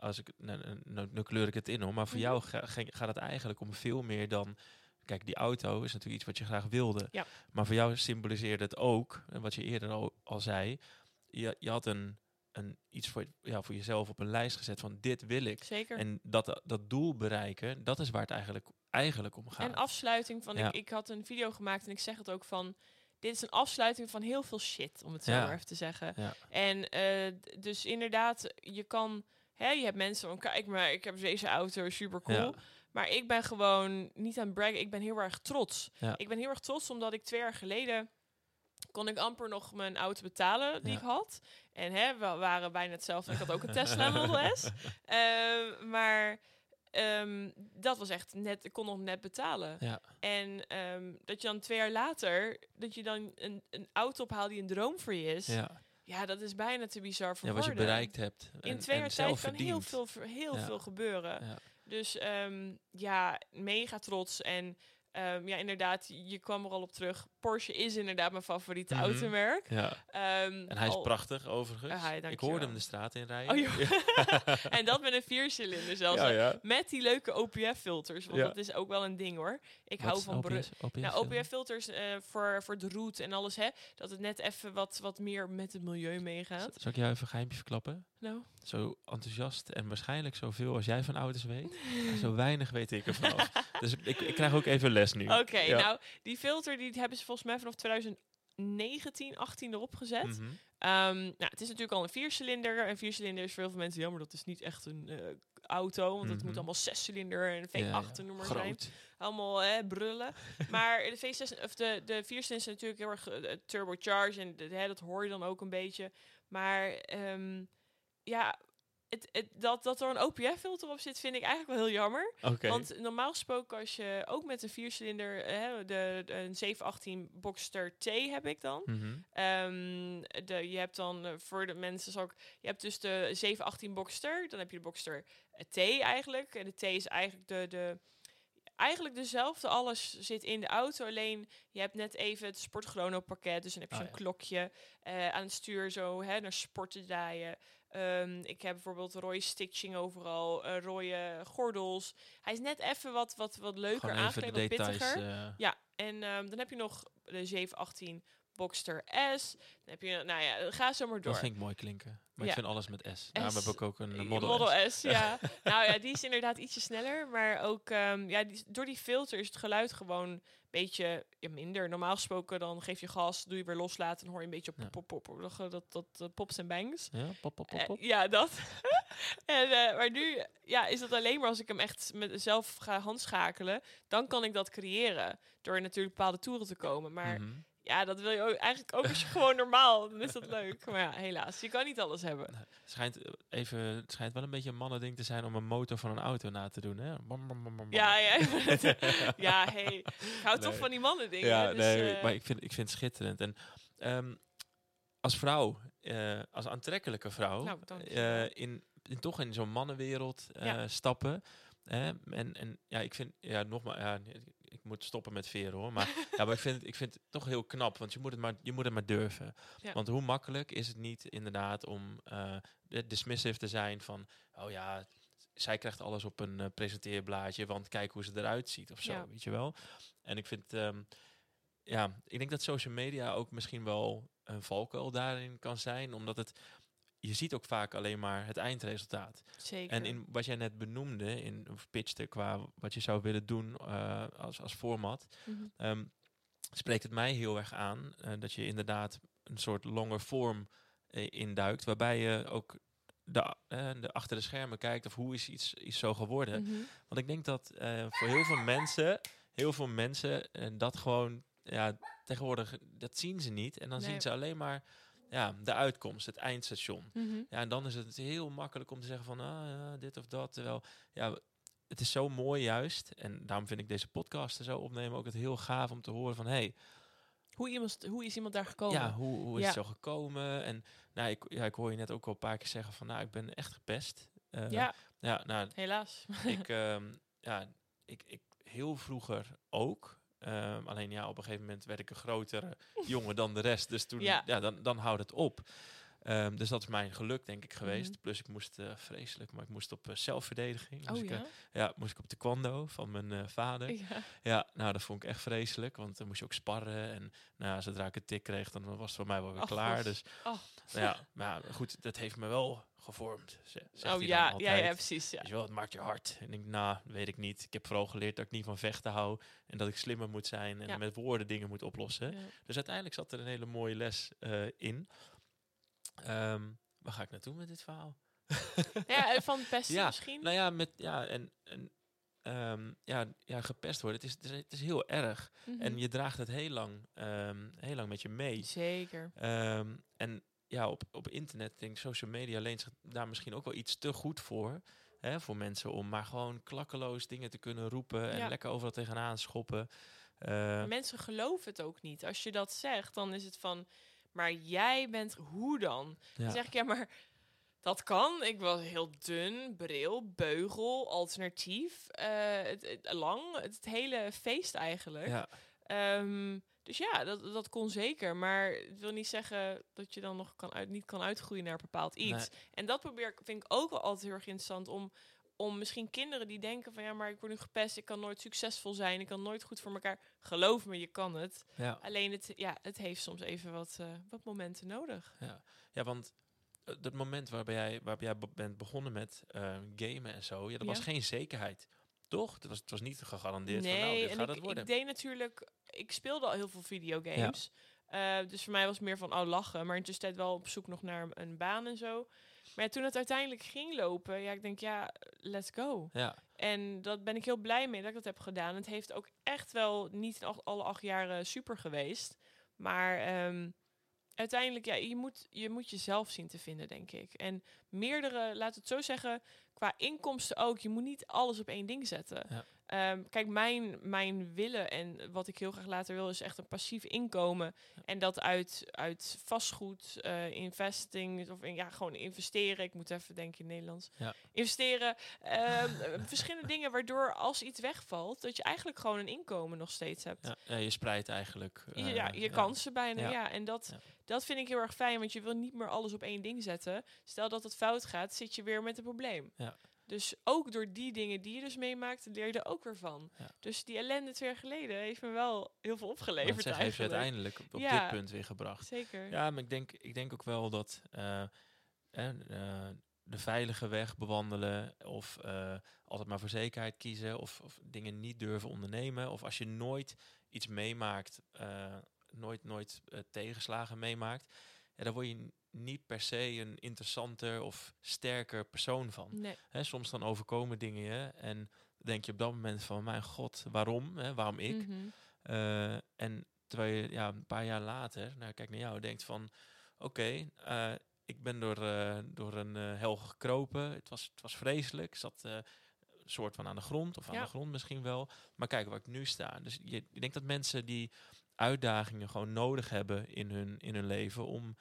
als ik, nou, nou, nou, nu kleur ik het in hoor, maar voor Mhm. jou ga- gaat het eigenlijk om veel meer dan. Kijk, die auto is natuurlijk iets wat je graag wilde. Ja. Maar voor jou symboliseerde het ook, en wat je eerder al, al zei, je, je had een, een, iets voor, ja, voor jezelf op een lijst gezet van dit wil ik. zeker. En dat, dat doel bereiken, dat is waar het eigenlijk, eigenlijk om gaat. En afsluiting van, Ja. ik, ik had een video gemaakt en ik zeg het ook van, dit is een afsluiting van heel veel shit, om het zo Ja. maar even te zeggen. Ja. En eh, dus inderdaad, je kan, hè, je hebt mensen van, kijk maar, ik heb deze auto, super cool. Ja. Maar ik ben gewoon niet aan het braggen, ik ben heel erg trots. Ja. Ik ben heel erg trots omdat ik twee jaar geleden kon ik amper nog mijn auto betalen die Ja. ik had. En hè, we waren bijna hetzelfde. Ik had ook een Tesla Model (laughs) S. Ehm, maar ehm, dat was echt net, ik kon nog net betalen. Ja. En ehm, dat je dan twee jaar later, dat je dan een, een auto ophaalt die een droom voor je is. Ja, Ja. dat is bijna te bizar voor ja, wat je bereikt hebt. In twee jaar tijd kan heel veel, heel Ja. veel gebeuren. Ja. Dus ehm, ja, mega trots. En ehm, ja, inderdaad, je kwam er al op terug. Porsche is inderdaad mijn favoriete Mhm. automerk. Ja. Ehm, En hij is al- prachtig, overigens. Ah, ja, ik hoorde hem de straat in rijden. Oh, joh. (laughs) en dat met een viercilinder zelfs. ja, ja. Met die leuke OPF-filters. Want Ja. dat is ook wel een ding hoor. Ik Wat hou van bru- OPS? OPS, nou? OPF-filters eh, voor, voor de route en alles, hè. Dat het net even wat, wat meer met het milieu meegaat. Zal ik jou even een geheimje verklappen? Nou, Zo enthousiast en waarschijnlijk zoveel als jij van auto's weet. zo weinig weet ik ervan. (laughs) dus ik, ik krijg ook even les nu. oké. Ja. nou, die filter die hebben ze volgens mij vanaf 2019, 18 erop gezet. Mhm. Ehm, nou, het is natuurlijk al een viercilinder. Een viercilinder is voor heel veel mensen jammer. Dat is niet echt een eh, auto. Want het Mhm. moet allemaal zescilinder en Ja, V8 ja. noem maar zijn. Groot. allemaal hè, brullen. (laughs) maar de V6 of de, de 4 is natuurlijk heel erg eh, turbocharged en de, hè, dat hoor je dan ook een beetje. Maar ehm, ja, het, het, dat, dat er een OPF-filter op zit, vind ik eigenlijk wel heel jammer. Want normaal gesproken, als je ook met een viercilinder, hè, de, de, een 718 Boxster T heb ik dan. Mhm. Ehm, de, je hebt dan eh, voor de mensen zal ik, je hebt dus de 718 Boxster, dan heb je de Boxster eh, T eigenlijk. En de T is eigenlijk de, de eigenlijk dezelfde. Alles zit in de auto, alleen je hebt net even het sportchrono pakket, dus dan heb je Oh, zo'n ja. klokje eh, aan het stuur zo hè, naar sporten draaien. Ehm, ik heb bijvoorbeeld rode stitching overal, eh, rode gordels. Hij is net even wat, wat, wat leuker aangekleed, wat pittiger. eh, Ja, en ehm, dan heb je nog de 718 Boxster S. Dan heb je, nou ja, ga zo maar door. dat vind ik mooi klinken. Maar Ja. ik vind alles met S. Daarom S. heb ik ook een Eh, eh, Model, S. S. ja. (laughs) nou ja, die is inderdaad ietsje sneller. Maar ook ehm, ja, die, door die filter is het geluid gewoon een beetje ja, minder. Normaal gesproken dan geef je gas, doe je weer loslaten... en hoor je een beetje Ja. pop, pop, pop, dat, dat, dat, dat pops en bangs. Ja, pop, pop, pop, Eh, pop. ja, dat. (laughs) en, eh, maar nu ja, is dat alleen maar als ik hem echt met zelf ga handschakelen... dan kan ik dat creëren. Door natuurlijk bepaalde toeren te komen. Maar Mhm. Ja, dat wil je ook, eigenlijk ook als je gewoon normaal... dan is dat leuk. Maar ja, helaas. Je kan niet alles hebben. Het schijnt, eh, even, het schijnt wel een beetje een mannending te zijn om een motor van een auto na te doen. Hè? Bam, bam, bam, bam, Ja, ja. (laughs) ja, hey. Ik hou toch van die mannen dingen. Ja, dus, nee, eh, maar ik vind, ik vind het schitterend. En ehm, als vrouw, eh, als aantrekkelijke vrouw, Nou, in, in toch in zo'n mannenwereld Ja. stappen. Hè? En, en ja, ik vind, ja, nogmaals, ja, ik, moet stoppen met veren hoor. Maar, ja, maar ik, vind, het- ik vind het toch heel knap, want je moet het maar, je moet het maar durven. Ja. Want hoe makkelijk is het niet inderdaad om eh, de- dismissive te zijn van, oh ja, zij krijgt alles op een eh, presenteerblaadje, want kijk hoe ze eruit ziet of zo, Ja. weet je wel. En ik vind, ehm, ja, ik denk dat social media ook misschien wel een valkuil daarin kan zijn, omdat het je ziet ook vaak alleen maar het eindresultaat. Zeker. En in wat jij net benoemde, in of pitchte qua wat je zou willen doen eh, als, als format, Mhm. ehm, spreekt het mij heel erg aan eh, dat je inderdaad een soort longer vorm eh, induikt, waarbij je ook de, de achter de schermen kijkt of hoe is iets, iets zo geworden. Mhm. Want ik denk dat voor heel veel mensen, heel veel mensen eh, dat gewoon, ja, tegenwoordig, dat zien ze niet. En dan Nee. zien ze alleen maar ja, de uitkomst, het eindstation. Mhm. Ja, en dan is het heel makkelijk om te zeggen van, ah, ja, dit of dat. Terwijl, ja, het is zo mooi juist. En daarom vind ik deze podcast er zo opnemen ook het heel gaaf om te horen van, hey, Hoe, iemand, hoe is iemand daar gekomen? ja, hoe, hoe is Ja. het zo gekomen? En nou, ik, ja, ik hoor je net ook al een paar keer zeggen van, nou, ik ben echt gepest. Eh, Ja, ja, nou, helaas. ik, ehm, ja, ik, ik heel vroeger ook. Ehm, alleen ja, op een gegeven moment werd ik een grotere (laughs) jongen dan de rest. Dus toen, ja. Ja. dan, dan houdt het op. Ehm, dus dat is mijn geluk, denk ik, geweest. Mhm. Plus ik moest eh, vreselijk, maar ik moest op eh, zelfverdediging. Oh moest ik, eh, ja? ja, moest ik op taekwondo van mijn vader. ja. Ja, nou, dat vond ik echt vreselijk. Want dan moest je ook sparren. En nou, ja, zodra ik een tik kreeg, dan was het voor mij wel weer Och, klaar. Dus Oh. nou ja, maar ja, goed, dat heeft me wel gevormd. Oh ja, ja, ja, precies. Ja. Je wel, het maakt je hard. En ik denk, nou, weet ik niet. Ik heb vooral geleerd dat ik niet van vechten hou. En dat ik slimmer moet zijn en Ja. met woorden dingen moet oplossen. Ja. Dus uiteindelijk zat er een hele mooie les eh, in. Ehm, waar ga ik naartoe met dit verhaal? (laughs) Ja, en van pesten misschien? Nou ja, met, ja, en, en ehm, ja, ja, gepest worden. Het is, het is, heel erg. Mhm. En je draagt het heel lang, ehm, heel lang met je mee. Zeker. En ja, op, op internet denk ik, social media leent zich daar misschien ook wel iets te goed voor. Hè, voor mensen om maar gewoon klakkeloos dingen te kunnen roepen en Ja. lekker overal tegenaan schoppen. Maar Mensen geloven het ook niet. Als je dat zegt, dan is het van... Maar jij bent... Hoe dan? ja. Dan zeg ik, ja, maar... Dat kan. Ik was heel dun, bril, beugel, alternatief. eh, het, het- lang, het, hele feest eigenlijk. ja, Ehm, dus ja, dat, dat kon zeker. Maar het wil niet zeggen dat je dan nog kan uit, niet kan uitgroeien naar bepaald iets. En dat probeer ik, vind ik ook wel altijd heel erg interessant om, om misschien kinderen die denken van ja, maar ik word nu gepest, ik kan nooit succesvol zijn, ik kan nooit goed voor elkaar. Geloof me, je kan het. ja, Alleen het, ja, het heeft soms even wat, eh, wat momenten nodig. ja. ja, want eh, dat moment waarbij jij, waarbij jij be- bent begonnen met eh, gamen en zo, ja, dat was geen zekerheid. Toch? Het was, het was niet gegarandeerd van nou, dit en gaat ik, het worden. ik deed natuurlijk, ik speelde al heel veel videogames. Eh, dus voor mij was het meer van, oh lachen. Maar intussen wel op zoek nog naar een baan en zo. Maar ja, toen het uiteindelijk ging lopen, ja, ik denk, ja, let's go. ja, En dat ben ik heel blij mee dat ik dat heb gedaan. Het heeft ook echt wel niet alle acht jaren super geweest. Maar ehm, uiteindelijk, ja, je moet, je moet jezelf zien te vinden, denk ik. En meerdere, laat het zo zeggen, qua inkomsten ook. Je moet niet alles op één ding zetten. Ja. Ehm, kijk, mijn, mijn willen en wat ik heel graag later wil, is echt een passief inkomen. En dat uit, uit vastgoed, eh, investing, of in, ja, gewoon investeren. Ik moet even denken in het Nederlands. Ja. Investeren. ehm, eh, (laughs) verschillende dingen waardoor als iets wegvalt, dat je eigenlijk gewoon een inkomen nog steeds hebt. ja, ja, je spreidt eigenlijk. Eh, ja, je kansen bijna. Ja. En dat, dat vind ik heel erg fijn, want je wil niet meer alles op één ding zetten. Stel dat het fout gaat, zit je weer met een probleem. Ja. Dus ook door die dingen die je dus meemaakt, leer je er ook weer van. Ja. Dus die ellende twee jaar geleden heeft me wel heel veel opgeleverd zeg, heeft je uiteindelijk op, op Ja. dit punt weer gebracht. Zeker. Ja, maar ik denk, ik denk ook wel dat eh, eh, de veilige weg bewandelen of eh, altijd maar voor zekerheid kiezen of, of dingen niet durven ondernemen of als je nooit iets meemaakt, nooit, nooit tegenslagen meemaakt, ja, dan word je niet per se een interessanter of sterker persoon van. Nee. Soms dan overkomen dingen je en denk je op dat moment van mijn god, waarom? Waarom ik? Mhm. Eh, en terwijl je ja, een paar jaar later, nou kijk naar jou, denkt van oké, eh, ik ben door, eh, door een hel gekropen. Het was, het was vreselijk. Ik zat soort van aan de grond, of aan Ja. de grond misschien wel. Maar kijk waar ik nu sta. Dus je, ik denk dat mensen die uitdagingen gewoon nodig hebben in hun, in hun leven om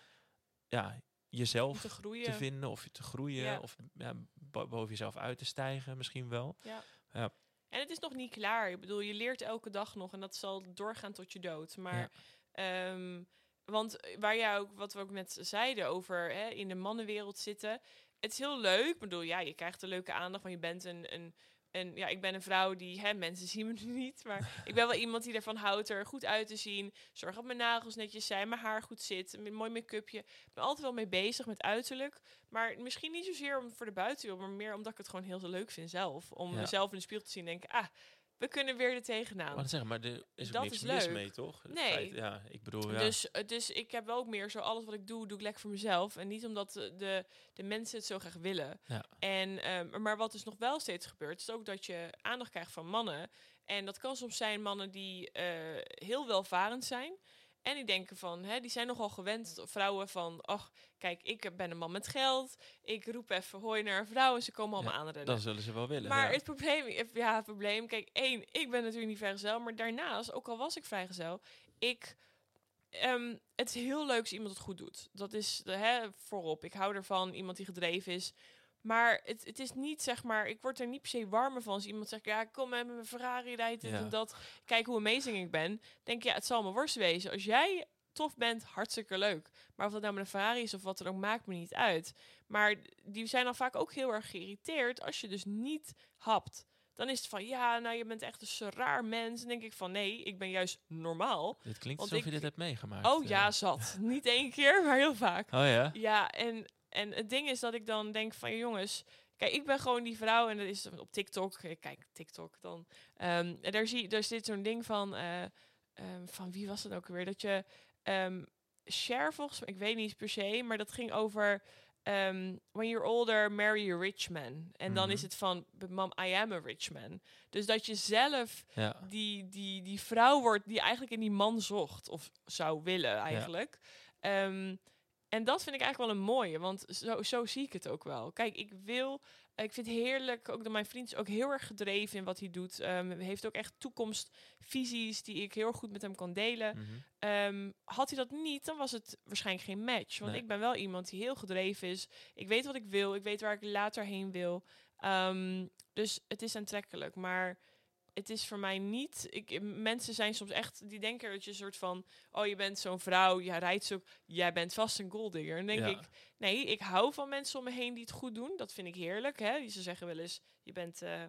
ja, jezelf te groeien. te vinden of te groeien Ja. of ja, bo- boven jezelf uit te stijgen misschien wel. Ja. Ja. En het is nog niet klaar. Ik bedoel, je leert elke dag nog en dat zal doorgaan tot je dood. Maar, ehm, want waar jij ook, wat we ook net zeiden over hè, in de mannenwereld zitten. Het is heel leuk. Ik bedoel, ja, je krijgt een leuke aandacht, want je bent een, een en ja, ik ben een vrouw die, hè, mensen zien me (laughs) nu niet, maar ik ben wel iemand die ervan houdt er goed uit te zien. Zorg dat mijn nagels netjes zijn, mijn haar goed zit, een mooi make-upje. Ik ben altijd wel mee bezig met uiterlijk. Maar misschien niet zozeer om voor de buitenwereld, maar meer omdat ik het gewoon heel leuk vind zelf. Om Ja. mezelf in de spiegel te zien en denken, ah, we kunnen weer er tegenaan. Maar, zeggen, maar er is ook Dat niks is mis leuk. mee, toch? Nee. feit- ja, ik bedoel, ja. Dus, eh, dus ik heb wel ook meer zo, alles wat ik doe, doe ik lekker voor mezelf. En niet omdat de, de, de mensen het zo graag willen. Ja. En, ehm, maar wat dus nog wel steeds gebeurt, is ook dat je aandacht krijgt van mannen. En dat kan soms zijn mannen die eh, heel welvarend zijn. En die denken van, hè, die zijn nogal gewend, vrouwen van, ach, kijk, ik ben een man met geld. Ik roep even hoi naar een vrouw en ze komen allemaal Ja, aanrennen. Dan zullen ze wel willen. Maar ja. het probleem, ja, het probleem, kijk, één, ik ben natuurlijk niet vrijgezel, maar daarnaast, ook al was ik vrijgezel, ik, ehm, het is heel leuk als iemand het goed doet. Dat is de, hè, voorop. Ik hou ervan, iemand die gedreven is. Maar het, het is niet, zeg maar, ik word er niet per se warmer van als iemand zegt, ja, ik kom met mijn Ferrari, rijdt dit Ja. en dat. Kijk hoe amazing ik ben. Denk je, ja, het zal me worst wezen. Als jij tof bent, hartstikke leuk. Maar of dat nou met een Ferrari is of wat dan ook, maakt me niet uit. Maar die zijn dan vaak ook heel erg geïrriteerd als je dus niet hapt. Dan is het van, ja, nou, je bent echt een zo raar mens. Dan denk ik van, nee, ik ben juist normaal. Dit klinkt alsof ik- je dit hebt meegemaakt. Oh eh. ja, zat. niet één keer, maar heel vaak. Oh ja? Ja, en, en het ding is dat ik dan denk van, jongens... Kijk, ik ben gewoon die vrouw en dat is op TikTok. Ik Kijk, TikTok dan. Ehm, en daar, zie, daar zit zo'n ding van... eh, ehm, van wie was het ook alweer? Dat je... ehm share volgens mij, ik weet niet per se, maar dat ging over... ehm, when you're older, marry a rich man. En dan Mhm. is het van, mom, I am a rich man. Dus dat je zelf Ja. die, die, die vrouw wordt die eigenlijk in die man zocht. Of zou willen eigenlijk. Ehm, en dat vind ik eigenlijk wel een mooie. Want zo, zo zie ik het ook wel. Kijk, ik wil... Ik vind het heerlijk, ook dat mijn vriend is ook heel erg gedreven in wat hij doet. Ehm heeft ook echt toekomstvisies die ik heel goed met hem kan delen. Mhm. Ehm, had hij dat niet, dan was het waarschijnlijk geen match. Want Nee. ik ben wel iemand die heel gedreven is. Ik weet wat ik wil. Ik weet waar ik later heen wil. Ehm, dus het is aantrekkelijk. Maar het is voor mij niet... Ik, mensen zijn soms echt... Die denken dat je een soort van... Oh, je bent zo'n vrouw. Jij rijdt zo... Jij bent vast een golddigger. En denk Ja. ik... Nee, ik hou van mensen om me heen die het goed doen. Dat vind ik heerlijk. Hè? Ze zeggen wel eens... Je bent... eh,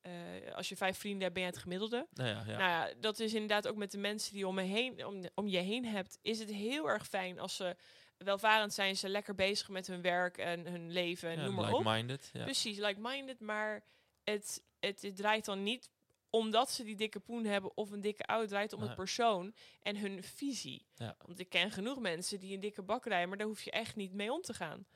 eh, als je vijf vrienden hebt, ben je het gemiddelde. Nou ja, ja. Nou ja, dat is inderdaad ook met de mensen die om, me heen, om, om je heen hebt. Is het heel erg fijn als ze welvarend zijn, ze lekker bezig met hun werk en hun leven en Ja, noem maar op. like-minded. Ja. Precies, like-minded. Maar het, het, het draait dan niet omdat ze die dikke poen hebben of een dikke. Het draait om het persoon en hun visie. Ja. Want ik ken genoeg mensen die een dikke bak rijden, maar daar hoef je echt niet mee om te gaan.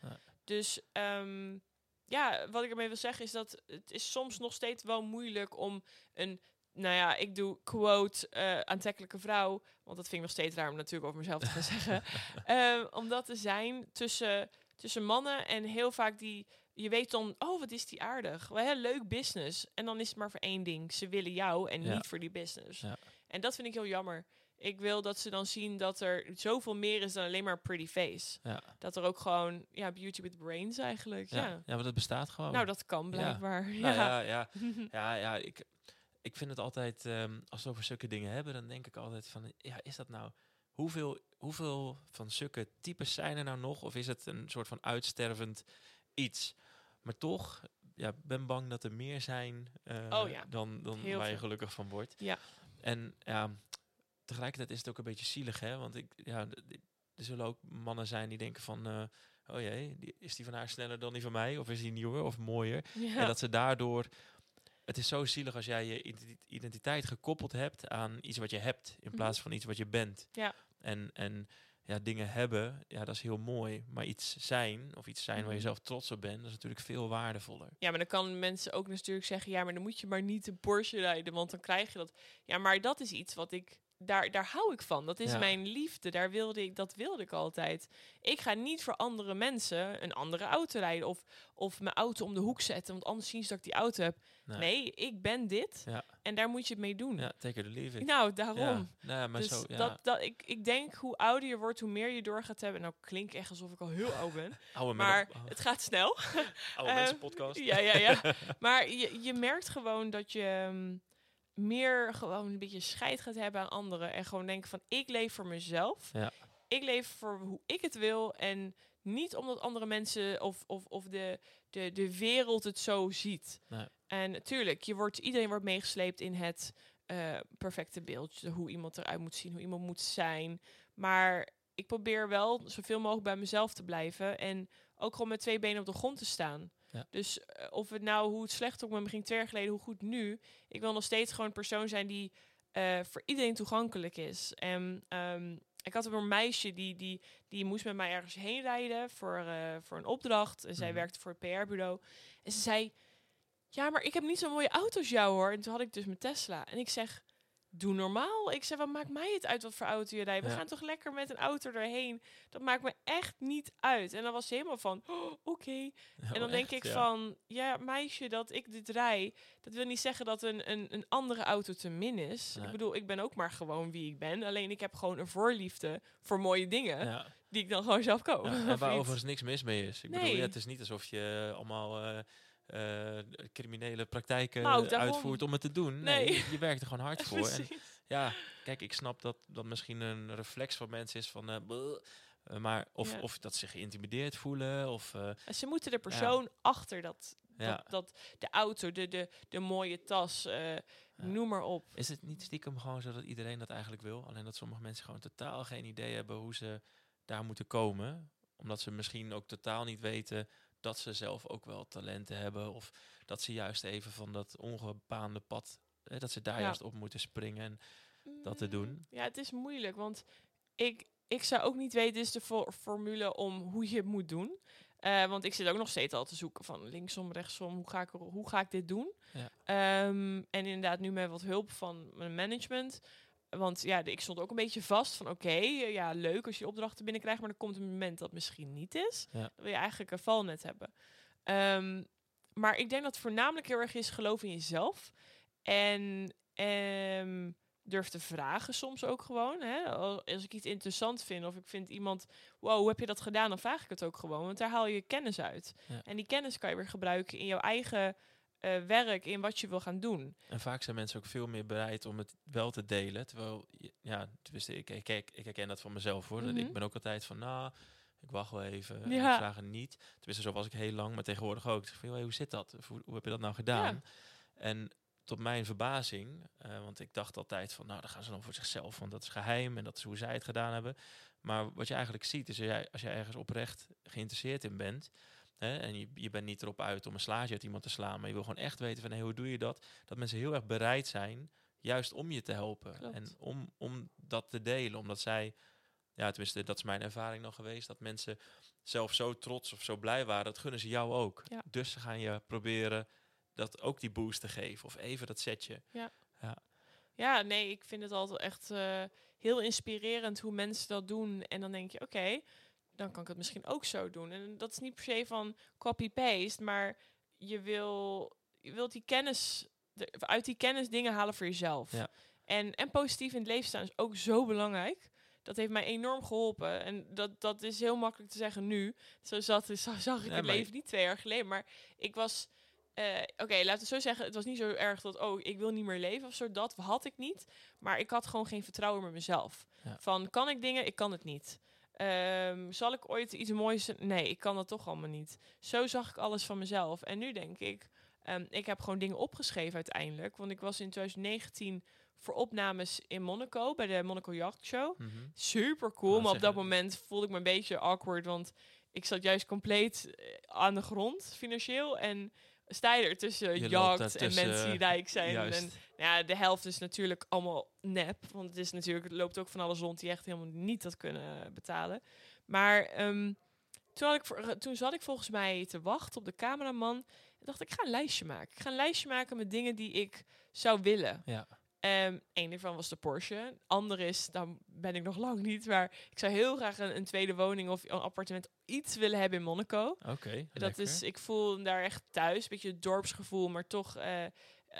Dus ehm, ja, wat ik ermee wil zeggen is dat het is soms nog steeds wel moeilijk om een, nou ja, ik doe quote eh, aantrekkelijke vrouw, want dat vind ik nog steeds raar om natuurlijk over mezelf te gaan zeggen, (laughs) Ehm, om dat te zijn tussen, tussen mannen en heel vaak die, je weet dan, oh wat is die aardig, wel leuk business, en dan is het maar voor één ding, ze willen jou en Ja. niet voor die business. Ja. En dat vind ik heel jammer. Ik wil dat ze dan zien dat er zoveel meer is dan alleen maar pretty face. Ja. Dat er ook gewoon, ja, beauty with brains eigenlijk. Ja. Ja. maar dat bestaat gewoon. Nou, dat kan blijkbaar. Nou Ja. ja, ja, (laughs) ja, ja ik, ik vind het altijd, ehm, als we over zulke dingen hebben, dan denk ik altijd van, ja, is dat nou, hoeveel, hoeveel van zulke types zijn er nou nog? Of is het een soort van uitstervend iets? Maar toch, ja, ben bang dat er meer zijn eh, Oh ja, dan, dan heel waar je gelukkig van wordt. Ja. En ja, tegelijkertijd is het ook een beetje zielig, hè? Want ik, ja, er zullen ook mannen zijn die denken van, eh, oh jee, die, is die van haar sneller dan die van mij? Of is die nieuwer of mooier? Ja. En dat ze daardoor. Het is zo zielig als jij je identi- identiteit gekoppeld hebt aan iets wat je hebt, in Mhm. plaats van iets wat je bent. Ja. En, en ja, dingen hebben, ja, dat is heel mooi. Maar iets zijn, of iets zijn waar je Mhm. zelf trots op bent, dat is natuurlijk veel waardevoller. Ja, maar dan kan mensen ook natuurlijk zeggen, ja, maar dan moet je maar niet een Porsche rijden, want dan krijg je dat. Ja, maar dat is iets wat ik, daar, daar hou ik van. Dat is Ja. mijn liefde, daar wilde ik, dat wilde ik altijd. Ik ga niet voor andere mensen een andere auto rijden of, of mijn auto om de hoek zetten, want anders zien ze dat ik die auto heb. Nee. Nee, ik ben dit Ja. en daar moet je het mee doen. Ja, take it or leave it. Nou, daarom. Ja, maar dus zo, dat, dat, ik, ik denk hoe ouder je wordt, hoe meer je door gaat hebben. Nou, klinkt echt alsof ik al heel oud ben. (laughs) oude, maar het gaat snel. (laughs) oude mensen podcast. Ja, ja, ja. (laughs) maar je, je merkt gewoon dat je mm, meer gewoon een beetje scheid gaat hebben aan anderen. En gewoon denken van, ik leef voor mezelf. Ja. Ik leef voor hoe ik het wil. En niet omdat andere mensen of, of, of de, de, de wereld het zo ziet. Nee. En natuurlijk, je wordt, iedereen wordt meegesleept in het eh, perfecte beeld. Hoe iemand eruit moet zien, hoe iemand moet zijn. Maar ik probeer wel zoveel mogelijk bij mezelf te blijven. En ook gewoon met twee benen op de grond te staan. Ja. Dus eh, of het nou, hoe het slecht ook met me ging twee jaar geleden, hoe goed nu. Ik wil nog steeds gewoon een persoon zijn die eh, voor iedereen toegankelijk is. En ehm, ik had een meisje die, die, die moest met mij ergens heen rijden voor, eh, voor een opdracht. En zij Mhm. werkte voor het PR-bureau. En ze zei, ja, maar ik heb niet zo'n mooie auto als jou hoor. En toen had ik dus mijn Tesla. En ik zeg, doe normaal. Ik zeg, wat maakt mij het uit wat voor auto je rijdt? We Ja. gaan toch lekker met een auto erheen. Dat maakt me echt niet uit. En dan was ze helemaal van, oh, oké. En dan Oh, denk echt? ik Ja. van, ja, meisje, dat ik dit rij, dat wil niet zeggen dat een, een, een andere auto te min is. Nee. Ik bedoel, ik ben ook maar gewoon wie ik ben. Alleen ik heb gewoon een voorliefde voor mooie dingen, die ik dan gewoon zelf koop. (laughs) En waar overigens niks mis mee is. Ik bedoel, Nee. ja, het is niet alsof je allemaal eh, criminele praktijken Nou, uitvoert om het te doen. Nee, Nee. je, je werkt er gewoon hard (laughs) voor. En ja, kijk, ik snap dat dat misschien een reflex van mensen is van... eh, eh, maar of, Ja. of dat ze geïntimideerd voelen, of... eh, Ze moeten de persoon achter dat, ja. dat, dat, de auto, de, de, de mooie tas, eh, noem maar op. Is het niet stiekem gewoon zo dat iedereen dat eigenlijk wil? Alleen dat sommige mensen gewoon totaal geen idee hebben hoe ze daar moeten komen. Omdat ze misschien ook totaal niet weten dat ze zelf ook wel talenten hebben. Of dat ze juist even van dat ongebaande pad, eh, dat ze daar Ja. juist op moeten springen. En dat te doen? Mm, Ja, het is moeilijk, want ik, ik zou ook niet weten, is de for- formule om hoe je het moet doen. Eh, want ik zit ook nog steeds al te zoeken van linksom, rechtsom, hoe ga ik, hoe ga ik dit doen? Ja. Ehm, en inderdaad nu met wat hulp van mijn management. Want ja, ik stond ook een beetje vast van oké, eh, ja leuk als je opdrachten binnenkrijgt, maar er komt een moment dat misschien niet is. Ja. Dan wil je eigenlijk een valnet hebben. Ehm, maar ik denk dat het voornamelijk heel erg is geloof in jezelf. En ehm, durf te vragen soms ook gewoon. Hè? Al- Als ik iets interessant vind of ik vind iemand... Wow, hoe heb je dat gedaan? Dan vraag ik het ook gewoon. Want daar haal je kennis uit. Ja. En die kennis kan je weer gebruiken in jouw eigen eh, werk. In wat je wil gaan doen. En vaak zijn mensen ook veel meer bereid om het wel te delen. Terwijl, ja, tenminste, ik, ik, ik, ik herken dat van mezelf hoor. Dat Mhm. Ik ben ook altijd van, nou, ik wacht wel even. en Ja. Ik vraag het niet. Tenminste, zo was ik heel lang, maar tegenwoordig ook. Ik zeg van, "Joh, hoe zit dat? Hoe heb je dat nou gedaan? En tot mijn verbazing, eh, want ik dacht altijd van, nou, dan gaan ze dan voor zichzelf, want dat is geheim en dat is hoe zij het gedaan hebben. Maar wat je eigenlijk ziet, is als jij, als jij ergens oprecht geïnteresseerd in bent, hè, en je, je bent niet erop uit om een slaatje uit iemand te slaan, maar je wil gewoon echt weten van, hey, hoe doe je dat? Dat mensen heel erg bereid zijn, juist om je te helpen. Klopt. En om, om dat te delen, omdat zij, ja, tenminste, dat is mijn ervaring nog geweest, dat mensen zelf zo trots of zo blij waren, dat gunnen ze jou ook. Ja. Dus ze gaan je proberen dat ook die boost te geven, of even dat setje. Ja, nee, ik vind het altijd echt eh, heel inspirerend hoe mensen dat doen. En dan denk je, oké, dan kan ik het misschien ook zo doen. En dat is niet per se van copy-paste, maar je wil, je wilt die kennis, de- uit die kennis dingen halen voor jezelf. Ja. En, en positief in het leven staan is ook zo belangrijk. Dat heeft mij enorm geholpen. En dat, dat is heel makkelijk te zeggen nu. Zo, zat, (laughs) zo zag ik Ja, het leven niet twee jaar geleden. Maar ik was... eh, Oké, laten we zo zeggen. Het was niet zo erg dat... Oh, ik wil niet meer leven of zo. Dat had ik niet. Maar ik had gewoon geen vertrouwen in mezelf. Ja. Van, kan ik dingen? Ik kan het niet. Ehm, zal ik ooit iets moois... Nee, ik kan dat toch allemaal niet. Zo zag ik alles van mezelf. En nu denk ik... ehm, ik heb gewoon dingen opgeschreven uiteindelijk. Want ik was in 2019 voor opnames in Monaco. Bij de Monaco Yacht Show Mhm. super cool. Maar op dat moment voelde ik me een beetje awkward. Want ik zat juist compleet eh, aan de grond financieel. En sta je er tussen Je jacht en mensen die rijk (laughs) zijn. Juist. En nou ja, de helft is natuurlijk allemaal nep. Want het is natuurlijk, het loopt ook van alles rond die echt helemaal niet dat kunnen betalen. Maar ehm, toen, had ik, toen zat ik volgens mij te wachten op de cameraman. En dacht ik, ik ga een lijstje maken. Ik ga een lijstje maken met dingen die ik zou willen. Ja. Ehm een daarvan was de Porsche. Ander is, daar ben ik nog lang niet, maar ik zou heel graag een, een tweede woning of een appartement iets willen hebben in Monaco. Oké, Dat lekker. is, ik voel daar echt thuis, een beetje het dorpsgevoel, maar toch eh,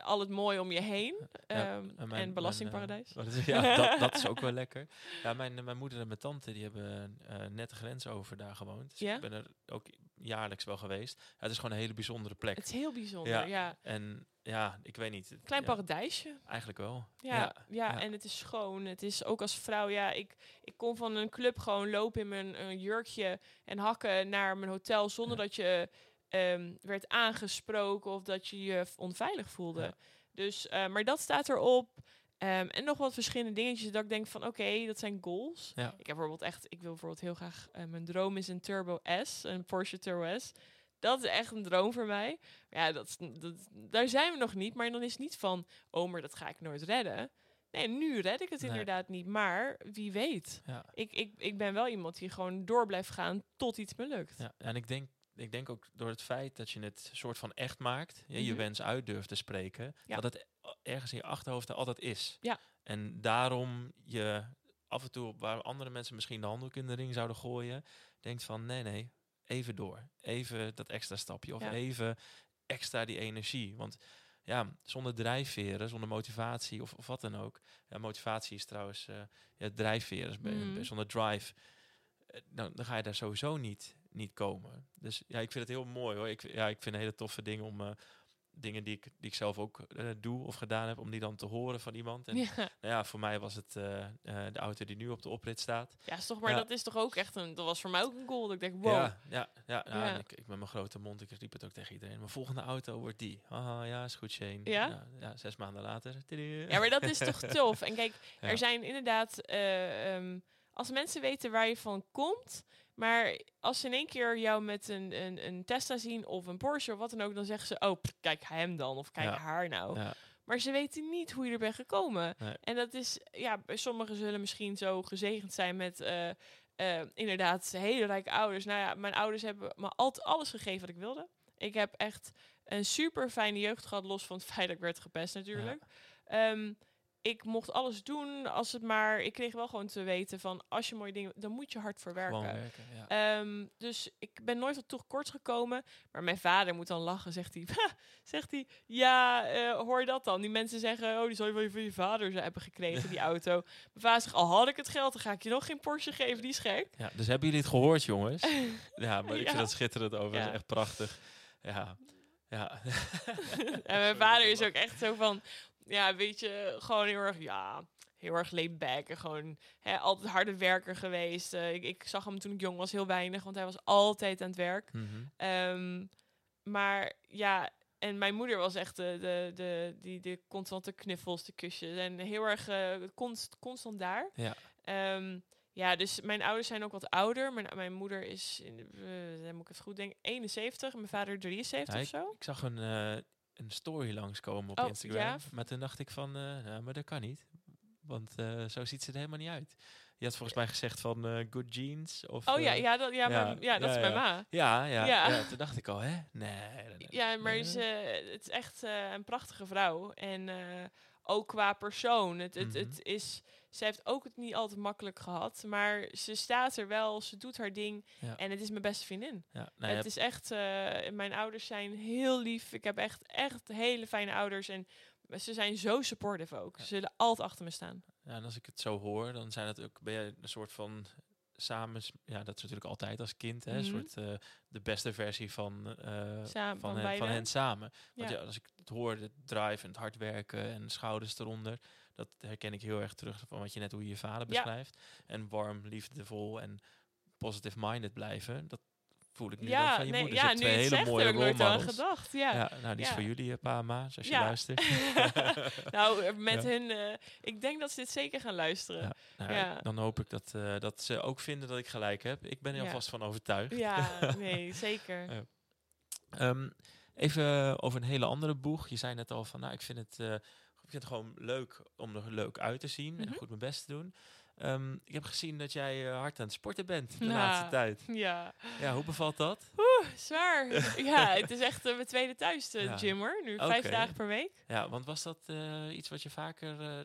al het mooie om je heen. Ja, Ehm, en mijn- en belastingparadijs. mijn, eh, ja, dat, dat is ook wel (laughs) lekker. Ja, mijn, mijn moeder en mijn tante die hebben eh, net de grens over daar gewoond. Dus Ja? ik ben er ook jaarlijks wel geweest. Ja, het is gewoon een hele bijzondere plek. het is heel bijzonder, Ja. ja. En ja, ik weet niet. Klein ja, paradijsje. Eigenlijk wel. Ja, ja, ja. en het is schoon. Het is ook als vrouw, ja, ik, ik kon van een club gewoon lopen in mijn een jurkje en hakken naar mijn hotel zonder dat je ehm, werd aangesproken of dat je je onveilig voelde. Dus, eh, maar dat staat erop. Ehm, en nog wat verschillende dingetjes dat ik denk van oké, dat zijn goals. Ja. Ik heb bijvoorbeeld echt, ik wil bijvoorbeeld heel graag, eh, mijn droom is een Turbo S, een Porsche Turbo S. Dat is echt een droom voor mij. Maar ja, dat, daar zijn we nog niet. Maar dan is het niet van, oh, maar dat ga ik nooit redden. Nee, nu red ik het Nee. inderdaad niet. Maar wie weet. Ja. Ik, ik, ik ben wel iemand die gewoon door blijft gaan tot iets me lukt. Ja, en ik denk, ik denk ook door het feit dat je het soort van echt maakt, je, je Mhm. wens uit durft te spreken, Ja. dat het ergens in je achterhoofd er altijd is. Ja. En daarom je af en toe, waar andere mensen misschien de handdoek in de ring zouden gooien, denkt van nee, nee, even door. Even dat extra stapje of Ja. even extra die energie. Want ja, zonder drijfveren, zonder motivatie of, of wat dan ook. Ja, motivatie is trouwens, eh ja, drijfveren, Mhm. zonder drive, eh, dan, dan ga je daar sowieso niet, niet komen. Dus ja, ik vind het heel mooi hoor. Ik, ja, ik vind hele toffe dingen om eh, dingen die ik, die ik zelf ook eh, doe of gedaan heb, om die dan te horen van iemand. En Ja, (laughs) nou ja, voor mij was het eh, de auto die nu op de oprit staat. ja is toch, maar Ja. dat is toch ook echt een, dat was voor mij ook een goal. Dat ik denk, wow. Ja, ja, ja, ja, Ja. Ik, ik met mijn grote mond, ik riep het ook tegen iedereen. Mijn volgende auto wordt die. Haha, ja, is goed, Shane. Ja? ja, zes maanden later. Tidu. Ja, maar dat is toch (laughs) tof. En kijk, er zijn inderdaad, eh, ehm, als mensen weten waar je van komt, maar als ze in één keer jou met een, een, een Tesla zien of een Porsche of wat dan ook, dan zeggen ze, oh, kijk hem dan of kijk Ja. haar nou. Ja, Maar ze weten niet hoe je er bent gekomen. Nee. En dat is, ja, sommigen zullen misschien zo gezegend zijn met eh, eh, inderdaad hele rijke ouders. Nou ja, mijn ouders hebben me altijd alles gegeven wat ik wilde. Ik heb echt een super fijne jeugd gehad, los van het feit dat ik werd gepest natuurlijk. Ehm, ik mocht alles doen als het maar. Ik kreeg wel gewoon te weten van als je mooie dingen, dan moet je hard voor werken. gewoon werken. Ja. Ehm, dus ik ben nooit wat tekort gekomen. Maar mijn vader moet dan lachen, zegt hij. (laughs) zegt hij, ja, eh, hoor je dat dan? Die mensen zeggen, oh, die zou je wel van je vader hebben gekregen, die (laughs) auto. Mijn vader zegt, al had ik het geld, dan ga ik je nog geen Porsche geven, die is gek. ja, dus hebben jullie het gehoord, jongens? (laughs) ja, maar ik Ja. vind dat schitterend over. Dat Ja. is echt prachtig. Ja, ja. en mijn vader is ook echt zo van, ja, weet je, gewoon heel erg, ja, heel erg laid back. En gewoon hè, altijd harde werker geweest. Eh, ik, ik zag hem toen ik jong was heel weinig, want hij was altijd aan het werk. Mhm. Ehm, maar ja, en mijn moeder was echt de, de, de, die, de constante knuffels, de kusjes. En heel erg eh, const, constant daar. Ja. Ehm, ja, dus mijn ouders zijn ook wat ouder. Mijn, mijn moeder is, in, de- eh, moet ik even goed denken, 71. En mijn vader 73 Ja, of zo. Ik zag een, eh, een story langskomen op Oh, Instagram. ja? Maar toen dacht ik van, eh, nou, maar dat kan niet. Want eh, zo ziet ze er helemaal niet uit. Je had volgens mij gezegd van eh, good jeans. Of, Oh ja, ja, dat, ja, ja, ja, dat ja, is ja. ma. Ja, ja, Ja. ja. Toen dacht ik al, hè? Nee. nee, nee. Ja, maar Nee. ze, het is echt een prachtige vrouw. En ook qua persoon. Het, het, Mhm. het is, ze heeft ook het niet altijd makkelijk gehad. Maar ze staat er wel, ze doet haar ding. Ja. En het is mijn beste vriendin. Ja, nou, het is echt, eh, mijn ouders zijn heel lief. Ik heb echt, echt hele fijne ouders. En ze zijn zo supportive ook. Ze zullen altijd achter me staan. ja, en als ik het zo hoor, dan zijn het ook, ben je een soort van samen, ja, dat is natuurlijk altijd als kind, hè, een Mhm. soort eh, de beste versie van, eh, Samen, van, van hen, van hen samen. Want Ja. ja. als ik het hoor, het drive en het hard werken en de schouders eronder, dat herken ik heel erg terug van wat je net hoe je je vader Ja. beschrijft. En warm, liefdevol en positive minded blijven, dat voel ik nu ook Ja, van je nee, moeder. ja twee hele zegt, mooie rolmodels. gedacht. Ja. Ja, nou die is voor jullie, eh, pa en ma, als je luistert. (laughs) nou, eh, met hun, eh, ik denk dat ze dit zeker gaan luisteren. Ja. Nou, Ja. Dan hoop ik dat, dat ze ook vinden dat ik gelijk heb. Ik ben er alvast van overtuigd. Ja, (laughs) nee, zeker. Ehm, even over een hele andere boeg. Je zei net al van, nou, ik vind het, ik vind het gewoon leuk om er leuk uit te zien en Mhm. goed mijn best te doen. Ehm, ik heb gezien dat jij eh, hard aan het sporten bent de Ja. laatste tijd. Ja, Ja, hoe bevalt dat? Oeh, zwaar. (laughs) ja, het is echt eh, mijn tweede thuis, de Ja. gym hoor. Nu vijf dagen per week. Ja, want was dat eh, iets wat je vaker eh,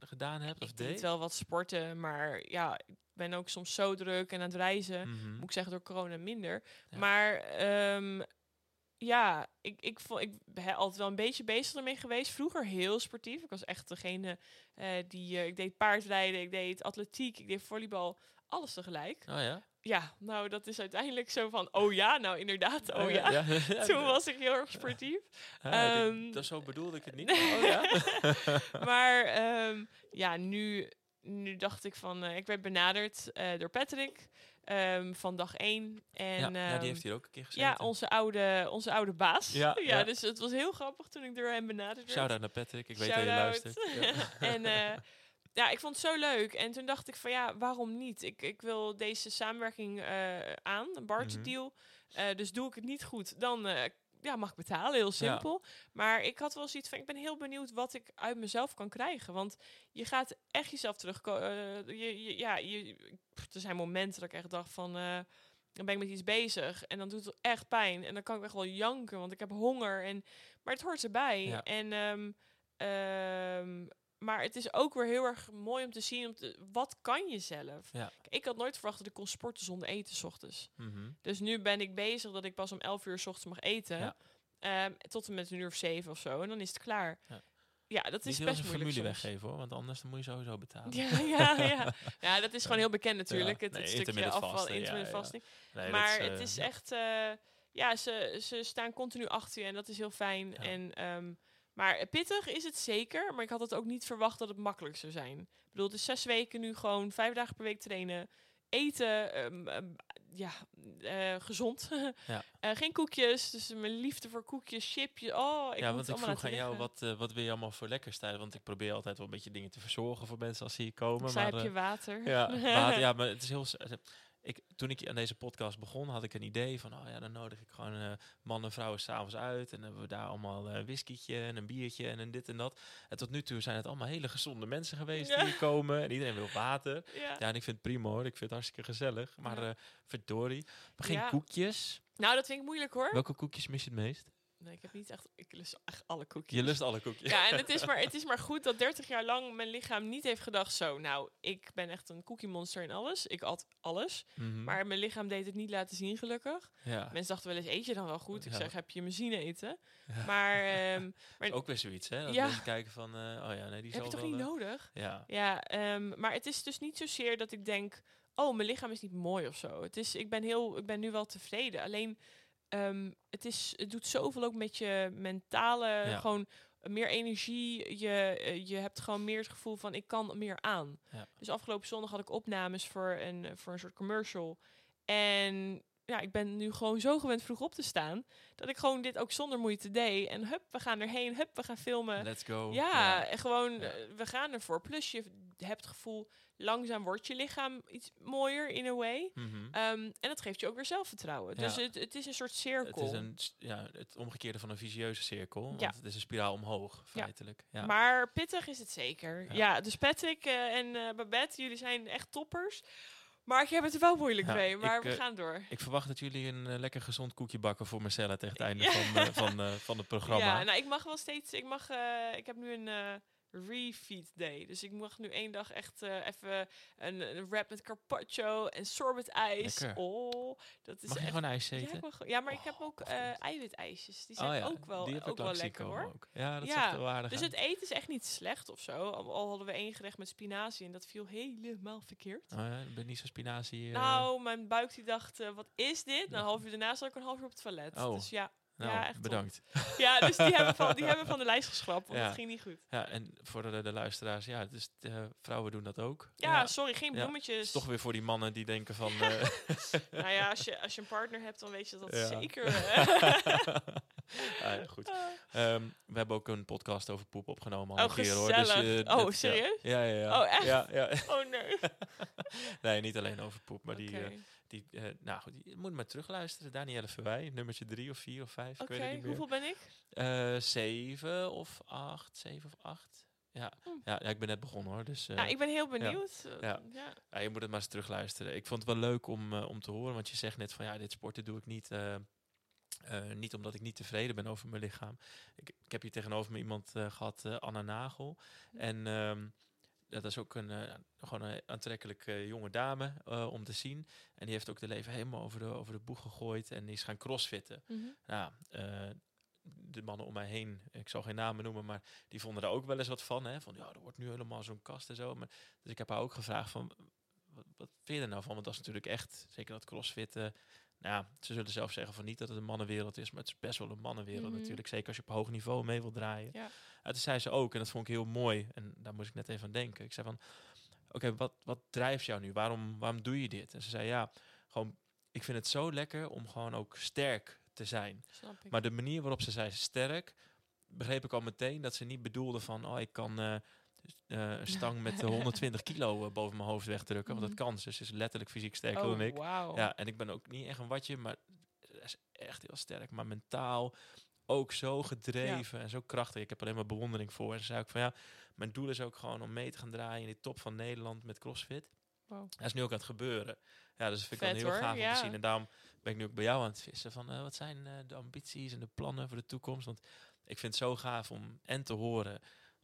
gedaan hebt of Ik deed deed? wel wat sporten, maar ja, ik ben ook soms zo druk en aan het reizen. Mhm. Moet ik zeggen, door corona minder. Ja. Maar ehm, ja, ik, ik, vond, ik ben altijd wel een beetje bezig ermee geweest. Vroeger heel sportief. Ik was echt degene eh, die... eh, ik deed paardrijden, ik deed atletiek, ik deed volleybal. Alles tegelijk. Oh ja? Ja, nou dat is uiteindelijk zo van... Oh ja, nou inderdaad, oh ja. ja. (laughs) Toen was ik heel erg sportief. (laughs) Ah, Ehm, dat zo bedoelde ik het niet. (laughs) Oh ja? maar ehm, ja, nu, nu dacht ik van... eh, ik werd benaderd eh, door Patrick. Ehm, van dag één. En, ja, ja, ehm, die heeft hier ook een keer gezeten. ja, onze oude, onze oude baas. (laughs) Ja, ja. dus het was heel grappig toen ik door hem benaderd werd. Shout-out naar Patrick, ik weet dat je luistert. Ja. (laughs) en eh, ja, ik vond het zo leuk. En toen dacht ik van ja, waarom niet? Ik, ik wil deze samenwerking eh, aan, een barter Mhm. deal. Eh, dus doe ik het niet goed, dan ja, mag ik betalen. Heel simpel. Maar ik had wel zoiets van, ik ben heel benieuwd wat ik uit mezelf kan krijgen. Want je gaat echt jezelf terugkomen. je, je, ja, je, pff, er zijn momenten dat ik echt dacht van... eh, dan ben ik met iets bezig en dan doet het echt pijn. En dan kan ik echt wel janken, want ik heb honger. En, maar het hoort erbij. Ja. En, ehm, maar het is ook weer heel erg mooi om te zien, om te- wat kan je zelf? Ja. Ik had nooit verwacht dat ik kon sporten zonder eten 's ochtends. Mhm. Dus nu ben ik bezig dat ik pas om 11 uur 's ochtends mag eten. Ja. Ehm, tot en met een uur of zeven of zo. En dan is het klaar. Ja. Ja, dat Niet is heel best moeilijk formule soms. weggeven hoor, want anders dan moet je sowieso betalen. Ja, ja, ja. (laughs) ja, dat is gewoon heel bekend natuurlijk. Het, Nee, het stukje afval, intermittent ja. fasting. Nee, maar is, het eh, is echt... eh, ja, ze, ze staan continu achter je en dat is heel fijn. En, ehm, maar pittig is het zeker, maar ik had het ook niet verwacht dat het makkelijk zou zijn. Ik bedoel, is zes weken nu gewoon vijf dagen per week trainen. Eten, ehm, ehm, ja, eh, gezond. (laughs) Ja. Eh, geen koekjes, dus mijn liefde voor koekjes, chipjes. Oh, ik ja, want ik vroeg aan jou, wat, eh, wat wil je allemaal voor lekkers tijdens? Want ik probeer altijd wel een beetje dingen te verzorgen voor mensen als ze hier komen. Maar, heb je water? ja, (laughs) water, ja, maar het is heel... Ik, toen ik aan deze podcast begon, had ik een idee van, oh ja, dan nodig ik gewoon eh mannen en vrouwen s'avonds uit. En dan hebben we daar allemaal een whiskietje en een biertje en een dit en dat. En tot nu toe zijn het allemaal hele gezonde mensen geweest Ja. die hier komen. En iedereen wil water. Ja. Ja, en ik vind het prima hoor. Ik vind het hartstikke gezellig. Maar Ja. eh verdorie. Maar geen koekjes. Nou, dat vind ik moeilijk hoor. Welke koekjes mis je het meest? Nee, ik heb niet echt... Ik lust echt alle koekjes. Je lust alle koekjes. Ja, en het is, maar, (laughs) het is maar goed dat 30 jaar lang mijn lichaam niet heeft gedacht... Zo, nou, ik ben echt een koekiemonster in alles. Ik at alles. Mhm. Maar mijn lichaam deed het niet laten zien, gelukkig. ja. Mensen dachten wel eens, eet je dan wel goed? Ik Ja. zeg, heb je me zien eten? Ja. Maar, (laughs) ehm, maar Ook weer zoiets, hè? Dat Ja. mensen kijken van, eh, oh ja, nee, die heb je toch niet eh, nodig? Ja. Ja, ehm, maar het is dus niet zozeer dat ik denk... Oh, mijn lichaam is niet mooi of zo. Het is, ik, ben heel, ik ben nu wel tevreden. Alleen, ehm, het, is, het doet zoveel ook met je mentale... Ja. Gewoon meer energie. Je, eh, je hebt gewoon meer het gevoel van, ik kan meer aan. Ja. Dus afgelopen zondag had ik opnames voor een, voor een soort commercial. En ja, ik ben nu gewoon zo gewend vroeg op te staan... dat ik gewoon dit ook zonder moeite deed. En hup, we gaan erheen. Hup, we gaan filmen. Let's go. Ja, en gewoon, eh, we gaan ervoor. Plus je hebt het gevoel, langzaam wordt je lichaam iets mooier in a way. Mhm. Ehm, en dat geeft je ook weer zelfvertrouwen. Dus het, het is een soort Het cirkel. is een, ja, het omgekeerde van een visieuze cirkel. Want Ja. het is een spiraal omhoog, feitelijk. Ja. Maar pittig is het zeker. Ja. Ja, dus Patrick eh, en eh, Babette, jullie zijn echt toppers. Maar ik heb het er wel moeilijk Ja, mee. Maar ik, we eh, gaan door. Ik verwacht dat jullie een eh, lekker gezond koekje bakken voor Marcella tegen het einde Ja. van, eh, van, van het (laughs) programma. Ja, nou, ik mag wel steeds. Ik mag. ik heb nu een refeed day. Dus ik mag nu één dag echt eh, even een, een wrap met carpaccio en sorbet ijs. Lekker. Oh, dat is Mag echt. gewoon ijs Ja, eten? mag, ja, maar ik heb Oh, ook goed. eiwitijsjes. Die Oh zijn ja, ook wel, die ook wel lekker hoor. Ook. Ja, dat Ja, is echt wel aardig. Dus het eten is echt niet slecht of zo. Al, al hadden we één gerecht met spinazie en dat viel helemaal verkeerd. Oh ja, ik ben niet zo spinazie. eh, Nou, mijn buik die dacht, wat is dit? Ja. Nou, een half uur daarna zat ik een half uur op het toilet. Oh. Dus ja, nou, ja, echt top. bedankt. ja dus die hebben, van, die (laughs) hebben van de lijst geschrapt, want Ja. dat ging niet goed. Ja, en voor de, de luisteraars, ja, dus eh, vrouwen doen dat ook. Ja, sorry, geen Ja, bloemetjes. Het is toch weer voor die mannen die denken van... eh, (laughs) Nou ja, als je, als je een partner hebt, dan weet je dat Ja. zeker. (laughs) (laughs) ah, ja, goed. ah. Ehm, we hebben ook een podcast over poep opgenomen al Oh, een keer hoor. Dus, eh, Oh, dat- serieus? Ja, ja, ja. Oh, echt? Ja, ja. (laughs) oh nee. (laughs) nee, niet alleen over poep, maar die, eh, die eh, nou goed, je moet maar terugluisteren. Danielle Verwij, nummertje drie of vier of vijf, Oké, hoeveel ben ik? Zeven of acht, zeven of acht. Ja, ja, ja, ik ben net begonnen hoor. Dus ja, ik ben heel benieuwd. Ja. ja. ja, je moet het maar eens terugluisteren. Ik vond het wel leuk om, om te horen, want je zegt net van ja, dit sporten doe ik niet. Eh, niet omdat ik niet tevreden ben over mijn lichaam. Ik, ik heb hier tegenover me iemand eh, gehad, eh, Anna Nagel. En ehm, dat is ook een, gewoon een aantrekkelijke jonge dame om te zien. En die heeft ook de leven helemaal over de, over de boeg gegooid en die is gaan crossfitten. Nou, de mannen om mij heen, ik zal geen namen noemen, maar die vonden daar ook wel eens wat van. Hè? Van ja, er wordt nu helemaal zo'n kast en zo. Maar, dus ik heb haar ook gevraagd van, wat, wat vind je er nou van? Want dat is natuurlijk echt, zeker dat crossfitten. Nou, ze zullen zelf zeggen van niet dat het een mannenwereld is, maar het is best wel een mannenwereld Mhm. natuurlijk. Zeker als je op hoog niveau mee wil draaien. Ja. En toen zei ze ook, en dat vond ik heel mooi, en daar moest ik net even aan denken. Ik zei van, oké, wat, wat drijft jou nu? Waarom, waarom doe je dit? En ze zei, ja, gewoon, ik vind het zo lekker om gewoon ook sterk te zijn. Maar de manier waarop ze zei sterk, begreep ik al meteen dat ze niet bedoelde van, oh, ik kan eh, eh, een stang met (laughs) eh, 120 kilo eh, boven mijn hoofd wegdrukken. Want dat Mhm. kan. ze. Ze is letterlijk fysiek sterker oh, dan ik. Ja, en ik ben ook niet echt een watje, maar ze is echt heel sterk. Maar mentaal ook zo gedreven en zo krachtig. Ik heb alleen maar bewondering voor. En ze zei ook van ja, mijn doel is ook gewoon om mee te gaan draaien in de top van Nederland met CrossFit. Wow. Dat is nu ook aan het gebeuren. Ja, dus dat vind ik Vet, wel heel hoor, gaaf om ja. te zien. En daarom ben ik nu ook bij jou aan het vissen van eh, wat zijn de ambities en de plannen voor de toekomst. Want ik vind het zo gaaf om en te horen,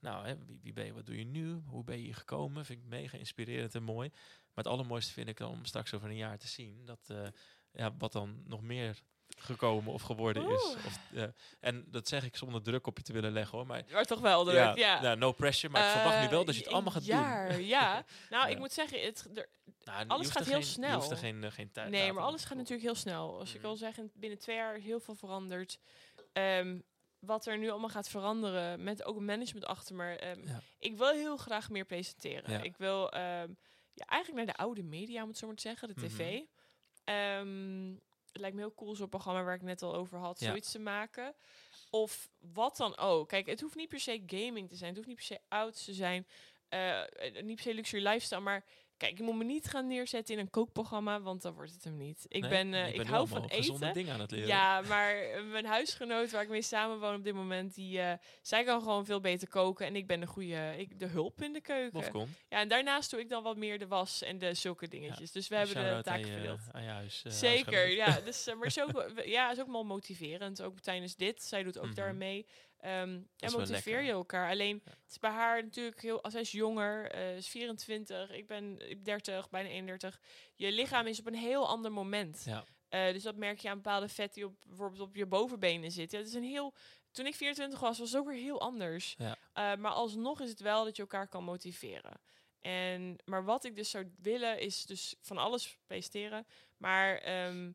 nou, hè, wie, wie ben je, wat doe je nu, hoe ben je hier gekomen, vind ik mega inspirerend en mooi. Maar het allermooiste vind ik dan om straks over een jaar te zien dat, eh, ja, wat dan nog meer gekomen of geworden is. Of, eh, en dat zeg ik zonder druk op je te willen leggen hoor, maar Maar toch wel druk, ja, ja. nou, no pressure, maar ik verwacht nu wel dat je het Eh, allemaal gaat jaar, doen. Ja, (laughs) nou, ik moet zeggen, het, er, Nou, alles gaat heel geen- snel. Je hoeft er geen, geen tijd nee, maar alles gaat natuurlijk heel snel. Als ik Mhm. al zeg, in- binnen twee jaar is heel veel veranderd. Ehm, wat er nu allemaal gaat veranderen, met ook een management achter me. ehm, Ja. Ik wil heel graag meer presenteren. Ja. Ik wil ehm, ja, eigenlijk naar de oude media, om het zo maar te zeggen, de Mhm. tv. Ehm, het lijkt me heel cool zo'n programma waar ik net al over had, zoiets te maken. Of wat dan ook. Kijk, het hoeft niet per se gaming te zijn. Het hoeft niet per se oud te zijn. eh, niet per se luxury lifestyle. Maar kijk, ik moet me niet gaan neerzetten in een kookprogramma, want dan wordt het hem niet. Ik, Nee, ben, je ik hou van eten. dingen aan het leren. Ja, maar eh, mijn huisgenoot waar ik mee samenwoon op dit moment, die, eh, zij kan gewoon veel beter koken. En ik ben de goede, ik, de hulp in de keuken. Of kom. Ja, en daarnaast doe ik dan wat meer de was en de zulke dingetjes. Dus we hebben de je- verdeeld. aan je huis, Zeker, ja. (laughs) Dus, maar zo, ja, is ook wel motiverend. Ook tijdens dit. Zij doet ook Mhm. daar mee. En motiveer je elkaar. Alleen, Ja. het is bij haar natuurlijk heel... Als zij is jonger, eh, is 24, ik ben 30, bijna 31. Je lichaam is op een heel ander moment. Ja. Eh, dus dat merk je aan bepaalde vet die op, bijvoorbeeld op je bovenbenen zitten. Het is een heel... Toen ik 24 was, was het ook weer heel anders. Ja. Eh, maar alsnog is het wel dat je elkaar kan motiveren. En, maar wat ik dus zou willen, is dus van alles presteren. Maar ehm,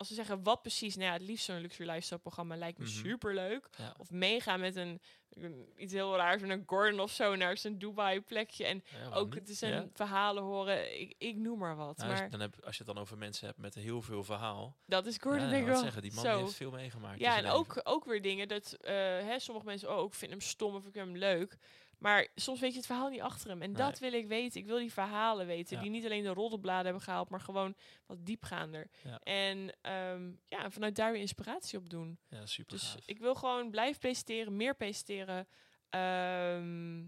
als we zeggen wat precies, nou ja, het liefst zo'n luxury lifestyle programma lijkt me Mhm. super leuk. Ja. Of meegaan met een, een- iets heel raars een Gordon of zo naar zijn Dubai plekje. En Ja, ook niet? het is een Ja. verhalen horen. Ik, ik noem maar wat. Nou, als, maar dan heb, als je het dan over mensen hebt met heel veel verhaal. dat is Gordon denk ik wel. zeggen, die man heeft veel meegemaakt. Ja, zijn en leven. ook, ook weer dingen dat eh, hè, sommige mensen, oh, ik vind hem stom of ik vind hem leuk. Maar soms weet je het verhaal niet achter hem. En dat wil ik weten. Ik wil die verhalen weten. Ja. Die niet alleen de roddelbladen hebben gehaald, maar gewoon wat diepgaander. Ja. En ehm, ja, vanuit daar weer inspiratie op doen. Ja, super Dus gaaf. ik wil gewoon blijven presenteren, meer presenteren. Ehm,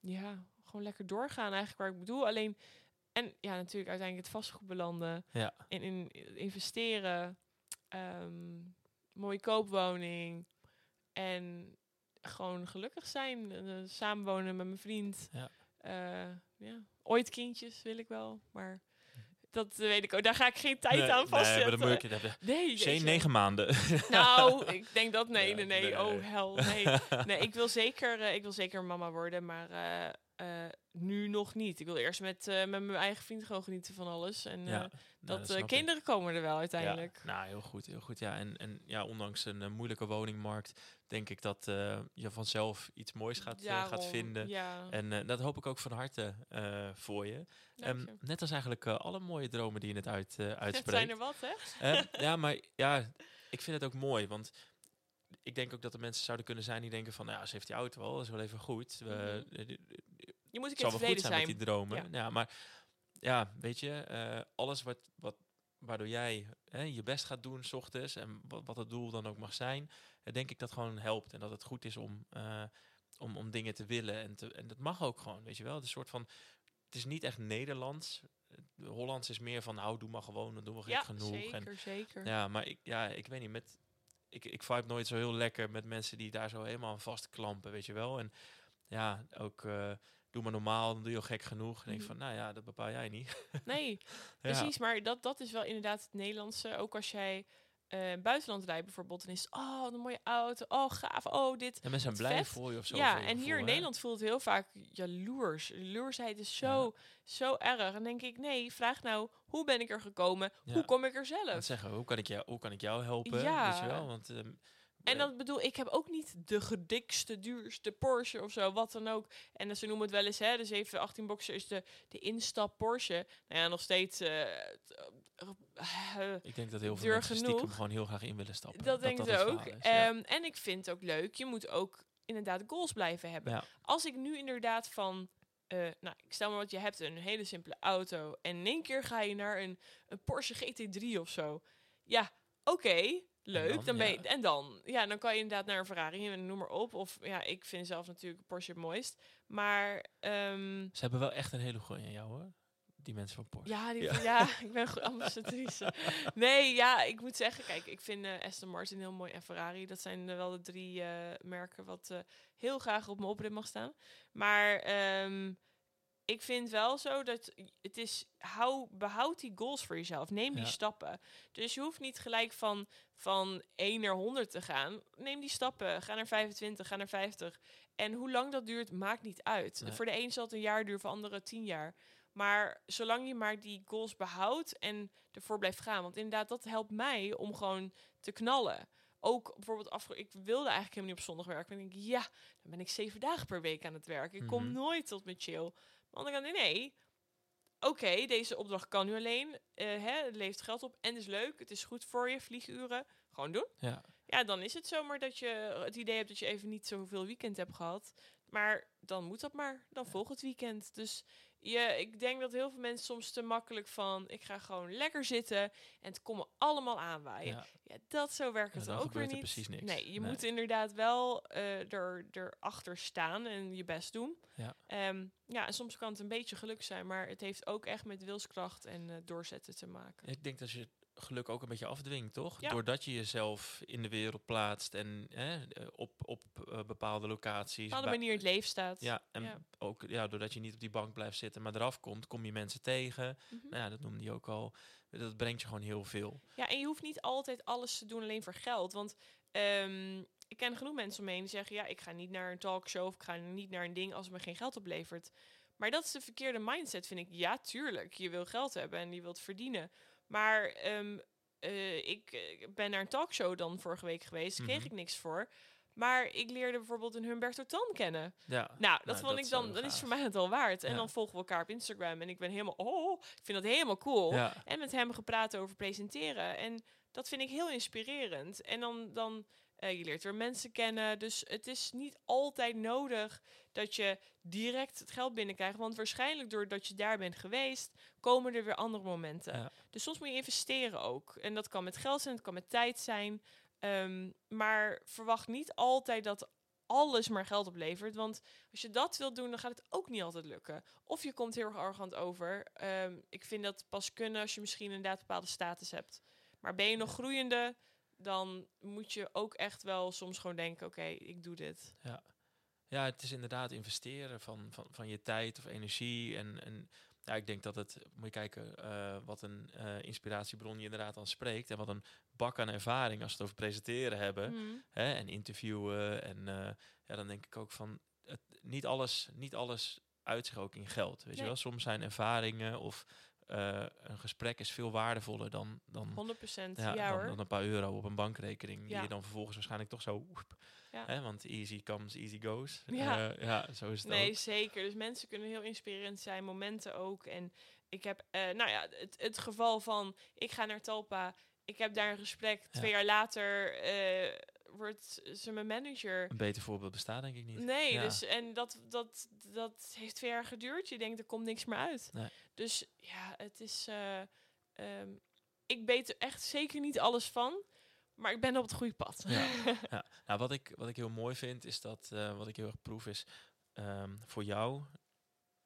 ja, gewoon lekker doorgaan eigenlijk waar ik bedoel. Alleen, en ja, natuurlijk uiteindelijk het vastgoed belanden. Ja. En in investeren. ehm, mooie koopwoning. En gewoon gelukkig zijn. eh, samenwonen met mijn vriend. Ja. Eh, ja. Ooit kindjes wil ik wel, maar... (laughs) Dat eh, weet ik ook. Daar ga ik geen tijd nee, aan Nee, vastzetten. maar dan moet je dat Nee, Geen negen maanden. (laughs) Nou, ik denk dat nee, nee, nee. nee. Oh hel, nee. (laughs) Nee, ik wil zeker, eh, ik wil zeker mama worden, maar eh, nu nog niet. Ik wil eerst met, eh, met mijn eigen vriend gewoon genieten van alles. En eh, nou, dat, ik. kinderen komen er wel uiteindelijk. Ja, nou, heel goed, heel goed. Ja, en, en ja, ondanks een moeilijke woningmarkt, denk ik dat je vanzelf iets moois gaat, gaat vinden. Ja, En dat hoop ik ook van harte voor je. je. net als eigenlijk alle mooie dromen die je net uit, (laughs) Het uitspreekt. zijn er wat, hè? Ehm, ja, maar ja, ik vind het ook mooi, want ik denk ook dat er mensen zouden kunnen zijn die denken van, nou ja, ze heeft die auto wel, dat is wel even goed. We, Mhm. eh, Je moet keer zal wel goed zijn, zijn. met die dromen. Ja. Ja, maar ja, weet je, eh, alles wat, wat, waardoor jij hè, je best gaat doen s ochtends en wat, wat het doel dan ook mag zijn, eh, denk ik dat gewoon helpt en dat het goed is om, om, om dingen te willen en, te, en dat mag ook gewoon, weet je wel. Het is een soort van, het is niet echt Nederlands. Hollands is meer van, nou, doe maar gewoon, dan doen we gek Ja, genoeg. En, zeker, zeker. ja, maar ik, ja, ik weet niet, met, ik, ik vibe nooit zo heel lekker met mensen die daar zo helemaal aan vastklampen, weet je wel. En ja, ook eh, doe maar normaal, dan doe je al gek genoeg. En denk Mhm. van, nou ja, dat bepaal jij niet. (laughs) Nee, Ja. precies. Maar dat, dat is wel inderdaad het Nederlandse. Ook als jij eh buitenland rijdt bijvoorbeeld, dan is oh, een mooie auto, oh, gaaf, oh, dit. En mensen zijn Wat blij vet. voor je of zo. ja, en hier in hè? Nederland voelt het heel vaak jaloers. Jaloersheid is zo, zo erg. En denk ik, nee, vraag nou, hoe ben ik er gekomen? Ja. Hoe kom ik er Dat zelf? zeggen, hoe kan ik jou, hoe kan ik jou helpen? Ja. Weet je wel? Want ehm, En dat bedoel, ik heb ook niet de gedikste, duurste Porsche of zo, wat dan ook. En ze noemen het wel eens, hè, de 718 Boxer is de, de instap Porsche. Nou ja, nog steeds uh, uh, ik denk dat heel veel mensen stiekem genoeg. gewoon heel graag in willen stappen. Dat, denk ik ook. verhaal is, ja. Ehm, en ik vind het ook leuk, je moet ook inderdaad goals blijven hebben. Ja. Als ik nu inderdaad van, eh, nou, ik stel maar wat je hebt, een hele simpele auto. En in één keer ga je naar een, een Porsche GT3 of zo. Ja, oké, leuk. dan, dan, ben je, ja. en dan? Ja, dan kan je inderdaad naar een Ferrari en noem maar op. Of ja, ik vind zelf natuurlijk Porsche het mooist. Maar ehm, Ze hebben wel echt een hele goeie in jou hoor. Die mensen van Porsche. ja, die, Ja. ja. (laughs) ik ben goed ambassadrice. Nee, ja, ik moet zeggen, kijk, ik vind eh, Aston Martin heel mooi en Ferrari. Dat zijn wel de drie eh, merken wat eh, heel graag op mijn oprit mag staan. Maar ehm, ik vind wel zo dat het is, hou, behoud die goals voor jezelf. Neem die Ja. stappen. Dus je hoeft niet gelijk van, van 1 naar 100 te gaan. Neem die stappen. Ga naar 25, ga naar 50. En hoe lang dat duurt, maakt niet uit. Nee. Voor de een zal het een jaar duren, voor anderen tien jaar. Maar zolang je maar die goals behoudt en ervoor blijft gaan. Want inderdaad, dat helpt mij om gewoon te knallen. Ook bijvoorbeeld afge... Ik wilde eigenlijk helemaal niet op zondag werken. Maar ik denk, ja, dan ben ik zeven dagen per week aan het werk. Ik kom Mhm. nooit tot mijn chill. Maar dan nee, nee. Oké, deze opdracht kan nu alleen. eh, hè, het levert geld op en is leuk. Het is goed voor je, vlieguren. Gewoon doen. Ja. Ja, dan is het zomaar dat je het idee hebt dat je even niet zoveel weekend hebt gehad. Maar dan moet dat maar. Dan volgt het weekend. Dus je, ik denk dat heel veel mensen soms te makkelijk van... ik ga gewoon lekker zitten en het komen allemaal aanwaaien. Ja, Ja. dat zo werkt het ook weer er niet. precies niks. Nee, je Nee. moet inderdaad wel eh er, erachter staan en je best doen. Ja. Ehm, ja, en soms kan het een beetje geluk zijn... maar het heeft ook echt met wilskracht en eh, doorzetten te maken. Ik denk dat je geluk ook een beetje afdwingt, toch? Ja. Doordat je jezelf in de wereld plaatst en hè, eh, op, op eh, bepaalde locaties. Op bepaalde manier het leven staat. Ja, en Ja. ook ja, doordat je niet op die bank blijft zitten, maar eraf komt, kom je mensen tegen. Mhm. Nou ja, dat noemde je ook al. Dat brengt je gewoon heel veel. Ja, en je hoeft niet altijd alles te doen alleen voor geld. Want ehm, ik ken genoeg mensen om me heen die zeggen... ja, ik ga niet naar een talkshow of ik ga niet naar een ding als het me geen geld oplevert. Maar dat is de verkeerde mindset, vind ik. Ja, tuurlijk, je wil geld hebben en je wilt verdienen. Maar ehm, eh, ik eh, ben naar een talkshow dan vorige week geweest, kreeg Mhm. ik niks voor. Maar ik leerde bijvoorbeeld een Humberto Tan kennen. Ja, Nou, dat Nou, vond dat ik dan, dan is voor mij het al waard. En Ja. dan volgen we elkaar op Instagram en ik ben helemaal, oh, ik vind dat helemaal cool. ja. En met hem gepraat over presenteren. En dat vind ik heel inspirerend. En dan, dan eh, je leert weer mensen kennen. Dus het is niet altijd nodig dat je direct het geld binnenkrijgt. Want waarschijnlijk doordat je daar bent geweest, komen er weer andere momenten. Ja. Dus soms moet je investeren ook. En dat kan met geld zijn, het kan met tijd zijn. Ehm, maar verwacht niet altijd dat alles maar geld oplevert. Want als je dat wilt doen, dan gaat het ook niet altijd lukken. Of je komt heel erg arrogant over. Ehm, ik vind dat pas kunnen als je misschien inderdaad een bepaalde status hebt. Maar ben je nog groeiende, dan moet je ook echt wel soms gewoon denken... oké, ik doe dit. ja, het is inderdaad investeren van, van, van je tijd of energie. En, en ja, ik denk dat het, moet je kijken eh, wat een eh, inspiratiebron je inderdaad aan spreekt. En wat een bak aan ervaring als we het over presenteren hebben. Mhm. hè, en interviewen. En eh, ja, dan denk ik ook van het, niet, alles, niet alles uit zich ook in geld. Weet je wel, soms zijn ervaringen of eh, een gesprek is veel waardevoller dan, dan, 100 procent, ja, ja, dan, een paar euro op een bankrekening. Die Ja. je dan vervolgens waarschijnlijk toch zo. woep, Ja. Hè, want easy comes, easy goes. Ja. Eh, ja zo is het Nee, ook. zeker. Dus mensen kunnen heel inspirerend zijn, momenten ook. En ik heb, eh, nou ja, het, het geval van, ik ga naar Talpa, ik heb daar een gesprek. Twee jaar later wordt ze mijn manager. Een beter voorbeeld bestaat denk ik niet. Nee, Ja. dus en dat, dat, dat heeft twee jaar geduurd. Je denkt, er komt niks meer uit. Nee. Dus ja, het is. eh, ehm, ik weet er echt zeker niet alles van, maar ik ben op het goede pad. Ja. (laughs) ja. Nou, wat ik, wat ik heel mooi vind, is dat, eh, wat ik heel erg proef, is ehm, voor jou,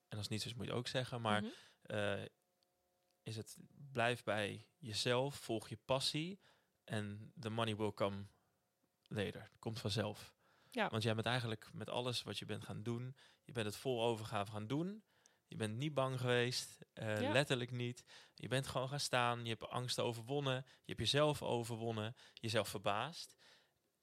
en als niet is, moet je ook zeggen, maar Mhm. eh, is het blijf bij jezelf, volg je passie en the money will come later. Het komt vanzelf. Ja. Want jij bent eigenlijk met alles wat je bent gaan doen, je bent het vol overgave gaan doen. Je bent niet bang geweest, eh, Ja. letterlijk niet. Je bent gewoon gaan staan, je hebt angst overwonnen, je hebt jezelf overwonnen, jezelf verbaasd.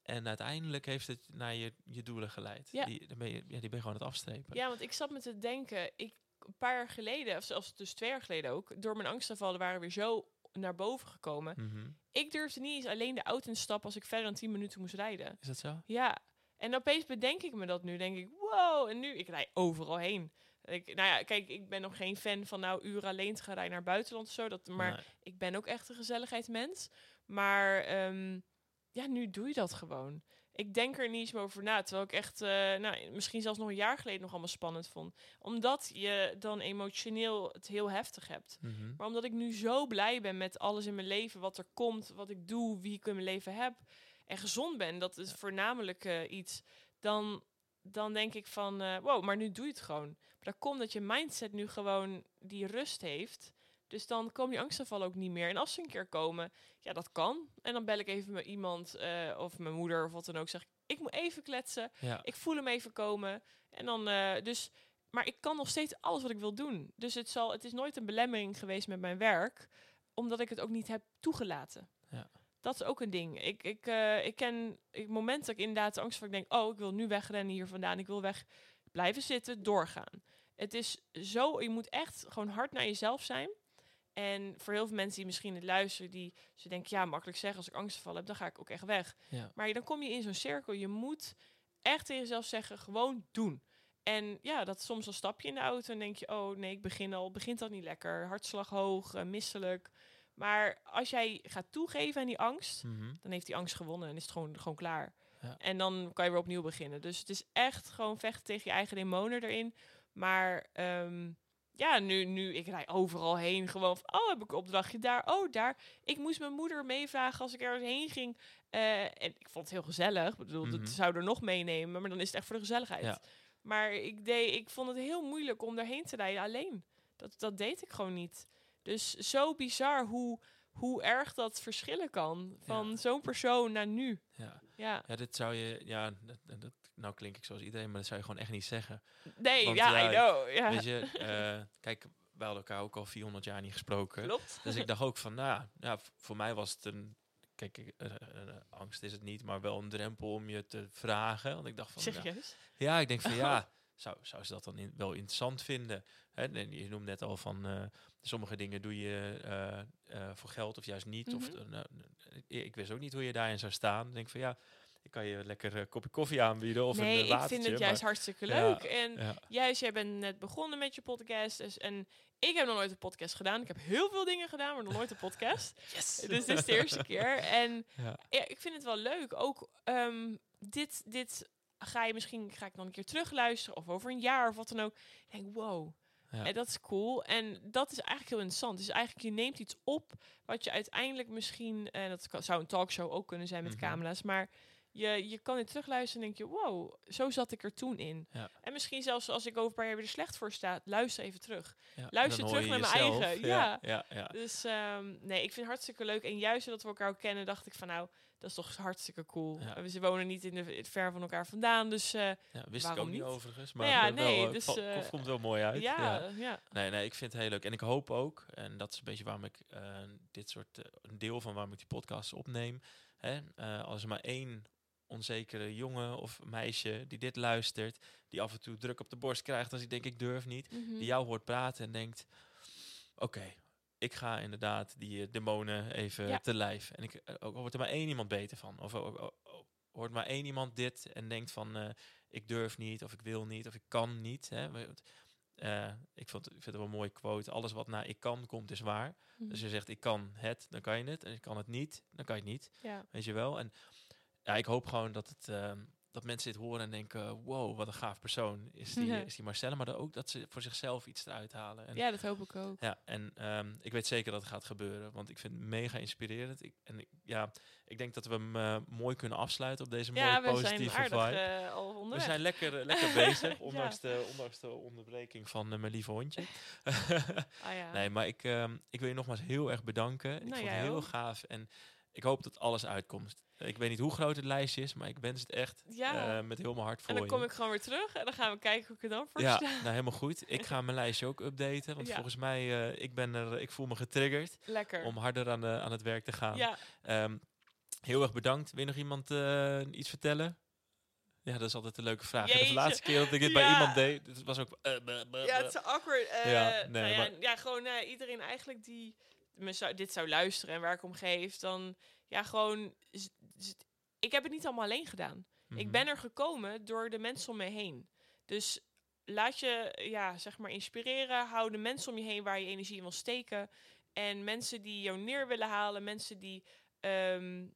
En uiteindelijk heeft het naar je, je doelen geleid. Ja. Die, dan ben je, ja, die ben je gewoon aan het afstrepen. Ja, want ik zat me te denken, ik, een paar jaar geleden, of zelfs dus twee jaar geleden ook, door mijn angstaanvallen waren weer zo naar boven gekomen. Mhm. Ik durfde niet eens alleen de auto in te stappen als ik verder dan 10 minuten moest rijden. Is dat zo? Ja, en opeens bedenk ik me dat nu. Denk ik, wow, en nu, ik rij overal heen. Ik, nou ja, kijk, ik ben nog geen fan van nou uren alleen te gaan rijden naar buitenland of zo. Dat, maar Nee. ik ben ook echt een gezelligheidsmens. Maar ehm, ja, nu doe je dat gewoon. Ik denk er niet eens meer over na. Terwijl ik echt, eh, nou, misschien zelfs nog een jaar geleden nog allemaal spannend vond. Omdat je dan emotioneel het heel heftig hebt. Mhm. Maar omdat ik nu zo blij ben met alles in mijn leven, wat er komt, wat ik doe, wie ik in mijn leven heb. En gezond ben, dat is voornamelijk eh, iets. Dan, dan denk ik van, eh, wow, maar nu doe je het gewoon. Maar dat komt dat je mindset nu gewoon die rust heeft. Dus dan komen die angstaanvallen ook niet meer. En als ze een keer komen, ja, dat kan. En dan bel ik even met iemand, eh, of mijn moeder, of wat dan ook. Zeg ik, ik moet even kletsen. Ja. Ik voel hem even komen. En dan, eh, dus, maar ik kan nog steeds alles wat ik wil doen. Dus het, zal, het is nooit een belemmering geweest met mijn werk, omdat ik het ook niet heb toegelaten. Ja. Dat is ook een ding. Ik, ik, eh, ik ken ik, momenten dat ik inderdaad angst van ik denk, oh, ik wil nu wegrennen hier vandaan. Ik wil weg blijven zitten, doorgaan. Het is zo, je moet echt gewoon hard naar jezelf zijn. En voor heel veel mensen die misschien het luisteren, die ze denken, ja, makkelijk zeggen, als ik angstval heb, dan ga ik ook echt weg. Ja. Maar dan kom je in zo'n cirkel. Je moet echt tegen jezelf zeggen, gewoon doen. En ja, dat soms al stap je in de auto en denk je, oh nee, ik begin al, begint dat niet lekker, hartslag hoog, eh, misselijk. Maar als jij gaat toegeven aan die angst, Mhm. dan heeft die angst gewonnen en is het gewoon, gewoon klaar. Ja. En dan kan je weer opnieuw beginnen. Dus het is echt gewoon vechten tegen je eigen demonen erin. Maar ehm, ja, nu, nu, ik rij overal heen. Gewoon van, oh, heb ik een opdrachtje daar, oh, daar. Ik moest mijn moeder meevragen als ik ergens heen ging. Eh, en ik vond het heel gezellig. Ik bedoel, Mhm. dat zou er nog meenemen, maar dan is het echt voor de gezelligheid. Ja. Maar ik, deed, ik vond het heel moeilijk om daarheen te rijden alleen. Dat, dat deed ik gewoon niet. Dus zo bizar hoe, hoe erg dat verschillen kan. Van Ja. zo'n persoon naar nu. Ja. Ja. ja, dit zou je, ja, dat, dat- nou klink ik zoals iedereen, maar dat zou je gewoon echt niet zeggen. Nee, Want, ja, ja, I know. Ja. Weet je, eh, kijk, wij hadden elkaar ook al 400 jaar niet gesproken. Klopt. Dus ik dacht ook van, nou, ja, voor mij was het een, kijk, ik- eh, eh, angst is het niet, maar wel een drempel om je te vragen. Want ik dacht van, ja, Serieus? ja, ik denk van, ja, (laughs) zou, zou ze dat dan in- wel interessant vinden? Hè, en je noemt net al van, sommige dingen doe je eh, eh, voor geld of juist niet. Of, Mhm. eh, nou, eh, ik wist ook niet hoe je daarin zou staan. Ik denk van, ja, ik kan je lekker een kopje koffie aanbieden of nee, een uh, ik vind het juist hartstikke leuk. en ja, juist, jij bent net begonnen met je podcast. Dus, en ik heb nog nooit een podcast gedaan. Ik heb heel veel dingen gedaan, maar nog nooit een podcast. (laughs) yes! (laughs) dus dit is de eerste keer. En Ja. ik vind het wel leuk. Ook ehm, dit, dit ga je misschien ga ik dan een keer terugluisteren of over een jaar of wat dan ook. Ik denk, wow. Ja. En dat is cool. En dat is eigenlijk heel interessant. Dus eigenlijk, je neemt iets op wat je uiteindelijk misschien, en dat kan, zou een talkshow ook kunnen zijn met Mhm. camera's, maar je, je kan dit terugluisteren en denk je, wow, zo zat ik er toen in. Ja. En misschien zelfs als ik over een paar jaar weer er slecht voor sta, luister even terug. Ja, Luister terug naar mijn eigen, Ja, ja, ja. Dus ehm, nee, ik vind het hartstikke leuk. En juist omdat we elkaar ook kennen, dacht ik van nou, dat is toch hartstikke cool. Ja. We ze wonen niet in de ver van elkaar vandaan, dus eh, Ja, wist ik ook niet overigens. Maar ja, eh, wel, nee, eh, dus, eh, komt wel mooi uit. ja, ja. ja. Nee, nee, ik vind het heel leuk. En ik hoop ook, en dat is een beetje waarom ik dit soort, een deel van waarom ik die podcast opneem. Hè, als er maar één onzekere jongen of meisje die dit luistert, die af en toe druk op de borst krijgt als ik denk ik durf niet, Mhm. die jou hoort praten en denkt, oké, ik ga inderdaad die eh, demonen even Ja. te lijf. En ik, eh, ook wordt er maar één iemand beter van. Of hoort maar één iemand dit en denkt van, eh, ik durf niet, of ik wil niet, of ik kan niet. Hè. Ik, vond, ik vind het wel een mooie quote. Alles wat naar ik kan komt is waar. Mhm. Dus je zegt ik kan het, dan kan je het. En je kan het niet, dan kan je het niet. ja. Weet je wel? En ja, ik hoop gewoon dat, het, ehm, dat mensen dit horen en denken... wow, wat een gaaf persoon is die, Ja. is die Marcella. Maar dan ook dat ze voor zichzelf iets eruit halen. En, ja, dat hoop ik ook. ja, en ehm, ik weet zeker dat het gaat gebeuren. Want ik vind het mega inspirerend. Ik, en ik, ja, ik denk dat we hem eh, mooi kunnen afsluiten op deze Ja, mooie positieve aardig vibe. eh, al We zijn lekker, eh, lekker (laughs) bezig, Ja. ondanks, de, ondanks de onderbreking van mijn lieve hondje. (laughs) (laughs) Ah, ja. Nee, maar ik, ehm, ik wil je nogmaals heel erg bedanken. ik Nou, vond het heel gaaf en ik hoop dat alles uitkomt. Ik weet niet hoe groot het lijstje is, maar ik wens het echt Ja. eh, met heel mijn hart voor en dan je. kom ik gewoon weer terug en dan gaan we kijken hoe ik er dan voor ja, sta. nou helemaal goed. (laughs) Ik ga mijn lijstje ook updaten, want Ja. volgens mij, eh, ik ben er, ik voel me getriggerd Lekker. om harder aan, de, aan het werk te gaan. ja, Ehm, heel erg bedankt. Wil je nog iemand eh, iets vertellen? Ja, dat is altijd een leuke vraag. De laatste keer dat ik dit (laughs) bij iemand deed, het was ook... buh, buh, ja, het is awkward. Ja, nee, nou ja, maar- ja, gewoon iedereen eigenlijk die, me zou, dit zou luisteren en waar ik om geef, dan ja, gewoon. Ik heb het niet allemaal alleen gedaan. Mhm. Ik ben er gekomen door de mensen om me heen. Dus laat je, ja, zeg maar, inspireren. Hou de mensen om je heen waar je energie in wil steken. En mensen die jou neer willen halen, mensen die ehm,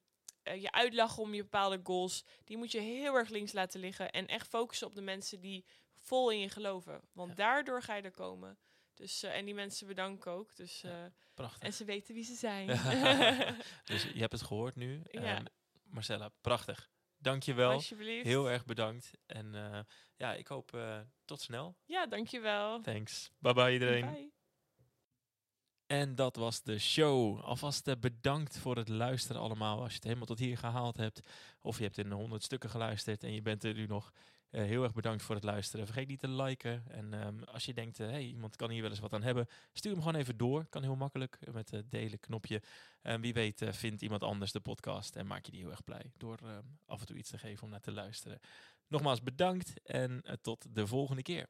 eh, je uitlachen om je bepaalde goals, die moet je heel erg links laten liggen. En echt focussen op de mensen die vol in je geloven. Want Ja. daardoor ga je er komen. Dus, eh, en die mensen bedanken ook. Dus, Ja. eh, Prachtig. en ze weten wie ze zijn. (laughs) Dus je hebt het gehoord nu. Ja. Ehm, Marcella, prachtig. Dankjewel. Alsjeblieft. Heel erg bedankt. En eh, ja, ik hoop tot snel. Ja, dankjewel. Thanks. Bye bye iedereen. Bye. En dat was de show. Alvast bedankt voor het luisteren allemaal. Als je het helemaal tot hier gehaald hebt. Of je hebt in honderd stukken geluisterd en je bent er nu nog. Eh, heel erg bedankt voor het luisteren. Vergeet niet te liken. En ehm, als je denkt, hé, hey, iemand kan hier wel eens wat aan hebben. Stuur hem gewoon even door. Kan heel makkelijk eh, met het delen knopje. En wie weet eh, vindt iemand anders de podcast. En maak je die heel erg blij. Door ehm, af en toe iets te geven om naar te luisteren. Nogmaals bedankt. En eh, tot de volgende keer.